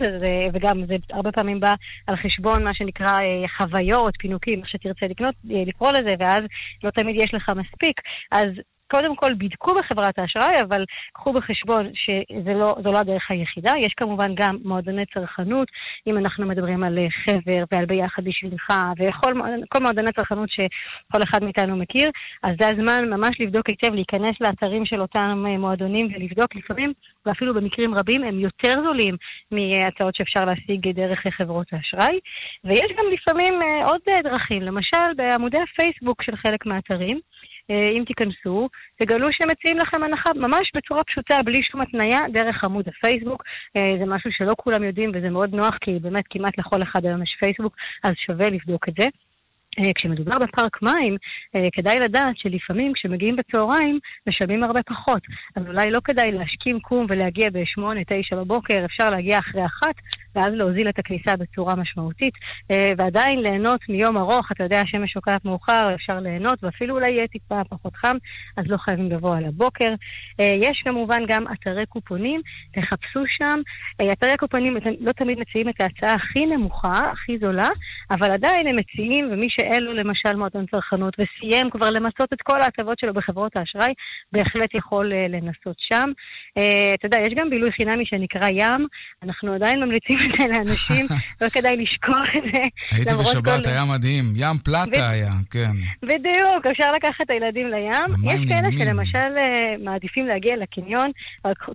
וגם זה הרבה פעמים בא על חשבון מה שנקרא חוויות, פינוקים, איך שתרצה לקנות, לקרוא לזה, ואז לא תמיד יש לך מספיק. אז קודם כל בידקו בחברת האשראי, אבל קחו בחשבון שזו לא, לא הדרך היחידה. יש כמובן גם מועדוני צרכנות, אם אנחנו מדברים על אה, חבר ועל ביחד בשבילך, וכל מועדוני צרכנות שכל אחד מאיתנו מכיר, אז זה הזמן ממש לבדוק היטב, להיכנס לאתרים של אותם אה, מועדונים ולבדוק לפעמים, ואפילו במקרים רבים, הם יותר זולים מהצעות שאפשר להשיג דרך חברות האשראי. ויש גם לפעמים אה, עוד דרכים, למשל בעמודי הפייסבוק של חלק מהאתרים. אה, אם תיכנסו, תגלו שהם מציעים לכם הנחה ממש בצורה פשוטה, בלי שום התניה, דרך עמוד הפייסבוק. אה, זה משהו שלא כולם יודעים וזה מאוד נוח, כי באמת כמעט לכל אחד היום יש פייסבוק, אז שווה לבדוק את זה. אה, כשמדובר בפארק מים, כדאי לדעת שלפעמים כשמגיעים בצהריים, משלמים הרבה פחות. אז אולי לא כדאי להשכים קום ולהגיע ב-8, 9 בבוקר, אפשר להגיע אחרי אחת, ואז להוזיל את הכניסה בצורה משמעותית, אה, ועדיין ליהנות מיום ארוך, אתה יודע, השמש שוקעת מאוחר, אפשר ליהנות, ואפילו אולי יהיה טיפה פחות חם, אז לא חייבים לבוא על הבוקר. אה, יש כמובן גם אתרי קופונים, תחפשו שם. אה, אתרי קופונים לא תמיד מציעים את ההצעה הכי נמוכה, הכי זולה, אבל עדיין הם מציעים, ומי שאין לו למשל מועדון צרכנות וסיים כבר למצות את כל ההטבות שלו בחברות האשראי, בהחלט יכול לנסות שם. אתה יודע, יש גם בילוי חינמי שנקרא ים, אנחנו עדיין ממליצים את זה לאנשים, לא כדאי לשכוח את זה. הייתי בשבת, היה מדהים. ים פלטה היה, כן. בדיוק, אפשר לקחת את הילדים לים. יש כאלה שלמשל אה, מעדיפים להגיע לקניון,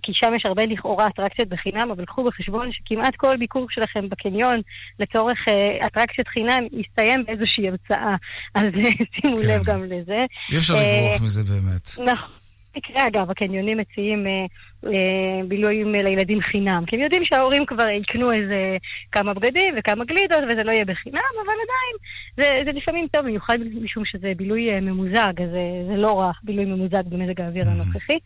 כי שם יש הרבה לכאורה אטרקציות בחינם, אבל קחו בחשבון שכמעט כל ביקור שלכם בקניון לצורך אה, אטרקציות חינם יסתיים באיזושהי הרצאה. אז אה, שימו כן. לב גם לזה. אי אפשר לברוח מזה באמת. נכון. מקרה, אגב, הקניונים מציעים בילויים לילדים חינם, כי הם יודעים שההורים כבר יקנו איזה כמה בגדים וכמה גלידות וזה לא יהיה בחינם, אבל עדיין זה, זה לפעמים טוב, במיוחד משום שזה בילוי אה, ממוזג, אז זה, זה לא רע, בילוי ממוזג במזג האוויר mm-hmm. הנוכחי.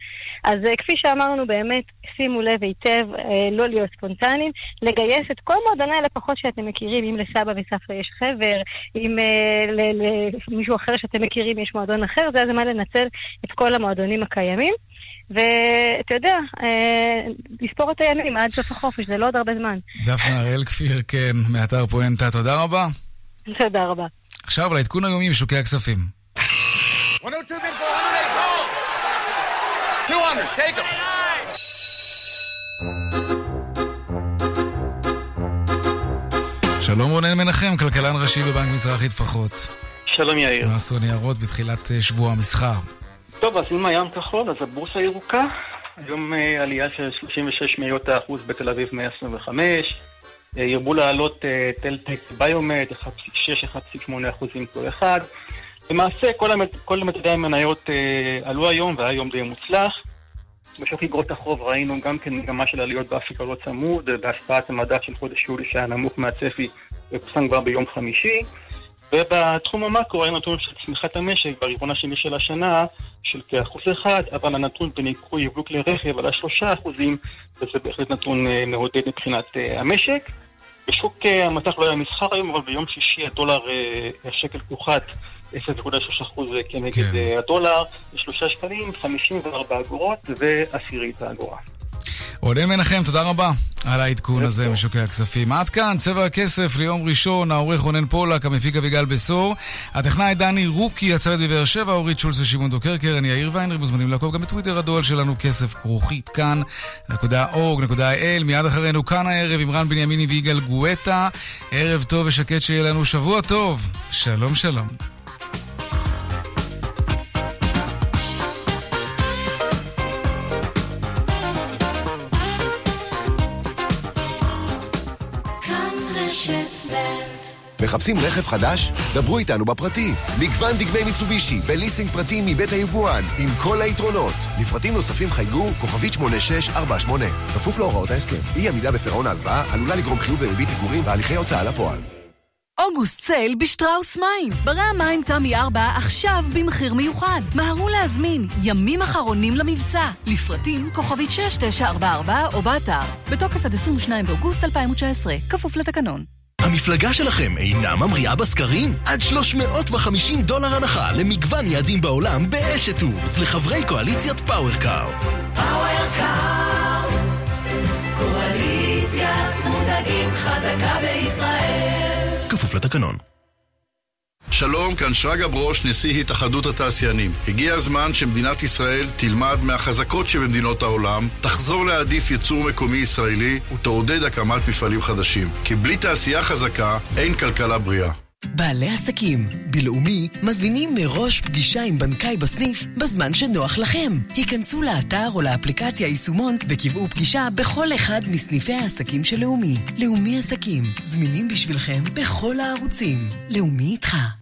אז אה, כפי שאמרנו, באמת, שימו לב היטב, אה, לא להיות ספונטניים, לגייס את כל מועדוני הלפחות שאתם מכירים, אם לסבא וסבתא יש חבר, אם למישהו אחר שאתם מכירים יש מועדון אחר, זה הזמן לנצל את כל המועדונים הקיימים. ואתה יודע, לספור את הימים עד סוף החופש, זה לא עוד הרבה זמן. דפנה הראל כפיר, כן, מאתר פואנטה, תודה רבה. תודה רבה. עכשיו לעדכון היומי בשוקי הכספים. שלום רונן מנחם, כלכלן ראשי בבנק מזרחי טפחות. שלום יאיר. מה עשו ניירות בתחילת אה, שבוע המסחר? טוב, אז אם הים כחול, אז הבורסה ירוקה. היום אה, עלייה של 36 מאיות האחוז בתל אביב 125. אה, ירבו לעלות טלטק ביומט, 1.6-1.8 אחוזים כל אחד. למעשה כל, מדדי המניות אה, עלו היום והיה יום די מוצלח. בשוק אגרות החוב ראינו גם כן מגמה של עליות באפיק לא צמוד, בהשפעת המדד של חודש יולי שהיה נמוך מהצפי ופורסם כבר ביום חמישי. ובתחום המאקרו ראינו נתון של צמיחת המשק ברבעון השני של השנה של כאחוז אחד, אבל הנתון בניכוי יבוא כלי רכב עלה שלושה אחוזים, וזה בהחלט נתון אה, מעודד מבחינת אה, המשק. בשוק אה, המטח לא היה מסחר היום, אבל ביום שישי הדולר, השקל פוחת 0.6% כנגד כן. הדולר, 3 שקלים, 54 אגורות ועשירית האגורה. רונן מנחם, תודה רבה על העדכון הזה משוקי הכספים. עד כאן, צבע הכסף ליום ראשון, העורך רונן פולק, המפיק אביגל בשור, הטכנאי דני רוקי, הצוות בבאר שבע, אורית שולס ושמעון דוקרקר, אני יאיר ויינרב, מוזמנים לעקוב גם בטוויטר הדואל שלנו, כסף כרוכית כאן, נקודה org, נקודה il, מיד אחרינו כאן הערב עם רן בנימיני ויגאל גואטה. ערב טוב ושקט שיהיה לנו שבוע טוב. שלום שלום. מחפשים רכב חדש? דברו איתנו בפרטי. מגוון דגמי מיצובישי, בליסינג פרטי מבית היבואן, עם כל היתרונות. לפרטים נוספים חייגו, כוכבית 8648. כפוף להוראות ההסכם. אי עמידה בפירעון ההלוואה עלולה לגרום חיוב וריבית פיגורים והליכי הוצאה לפועל. אוגוסט סייל בשטראוס מים. ברי המים תמי 4 עכשיו במחיר מיוחד. מהרו להזמין, ימים אחרונים למבצע. לפרטים כוכבית 6944 או באתר. בתוקף עד 22 באוגוסט 2019, כפוף לתקנון. המפלגה שלכם אינה ממריאה בסקרים? עד 350 דולר הנחה למגוון יעדים בעולם באשת טורס לחברי קואליציית פאוורקארד. פאוורקארד, קואליציית מותגים חזקה בישראל. כפוף לתקנון. שלום, כאן שרגא ברוש, נשיא התאחדות התעשיינים. הגיע הזמן שמדינת ישראל תלמד מהחזקות שבמדינות העולם, תחזור להעדיף ייצור מקומי ישראלי ותעודד הקמת מפעלים חדשים. כי בלי תעשייה חזקה, אין כלכלה בריאה. בעלי עסקים, בלאומי, מזמינים מראש פגישה עם בנקאי בסניף בזמן שנוח לכם. היכנסו לאתר או לאפליקציה יישומון וקבעו פגישה בכל אחד מסניפי העסקים של לאומי. לאומי עסקים, זמינים בשבילכם בכל הערוצים. לאומי איתך.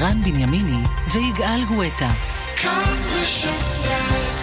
רן בנימיני ויגאל גואטה. כאן רשת ב'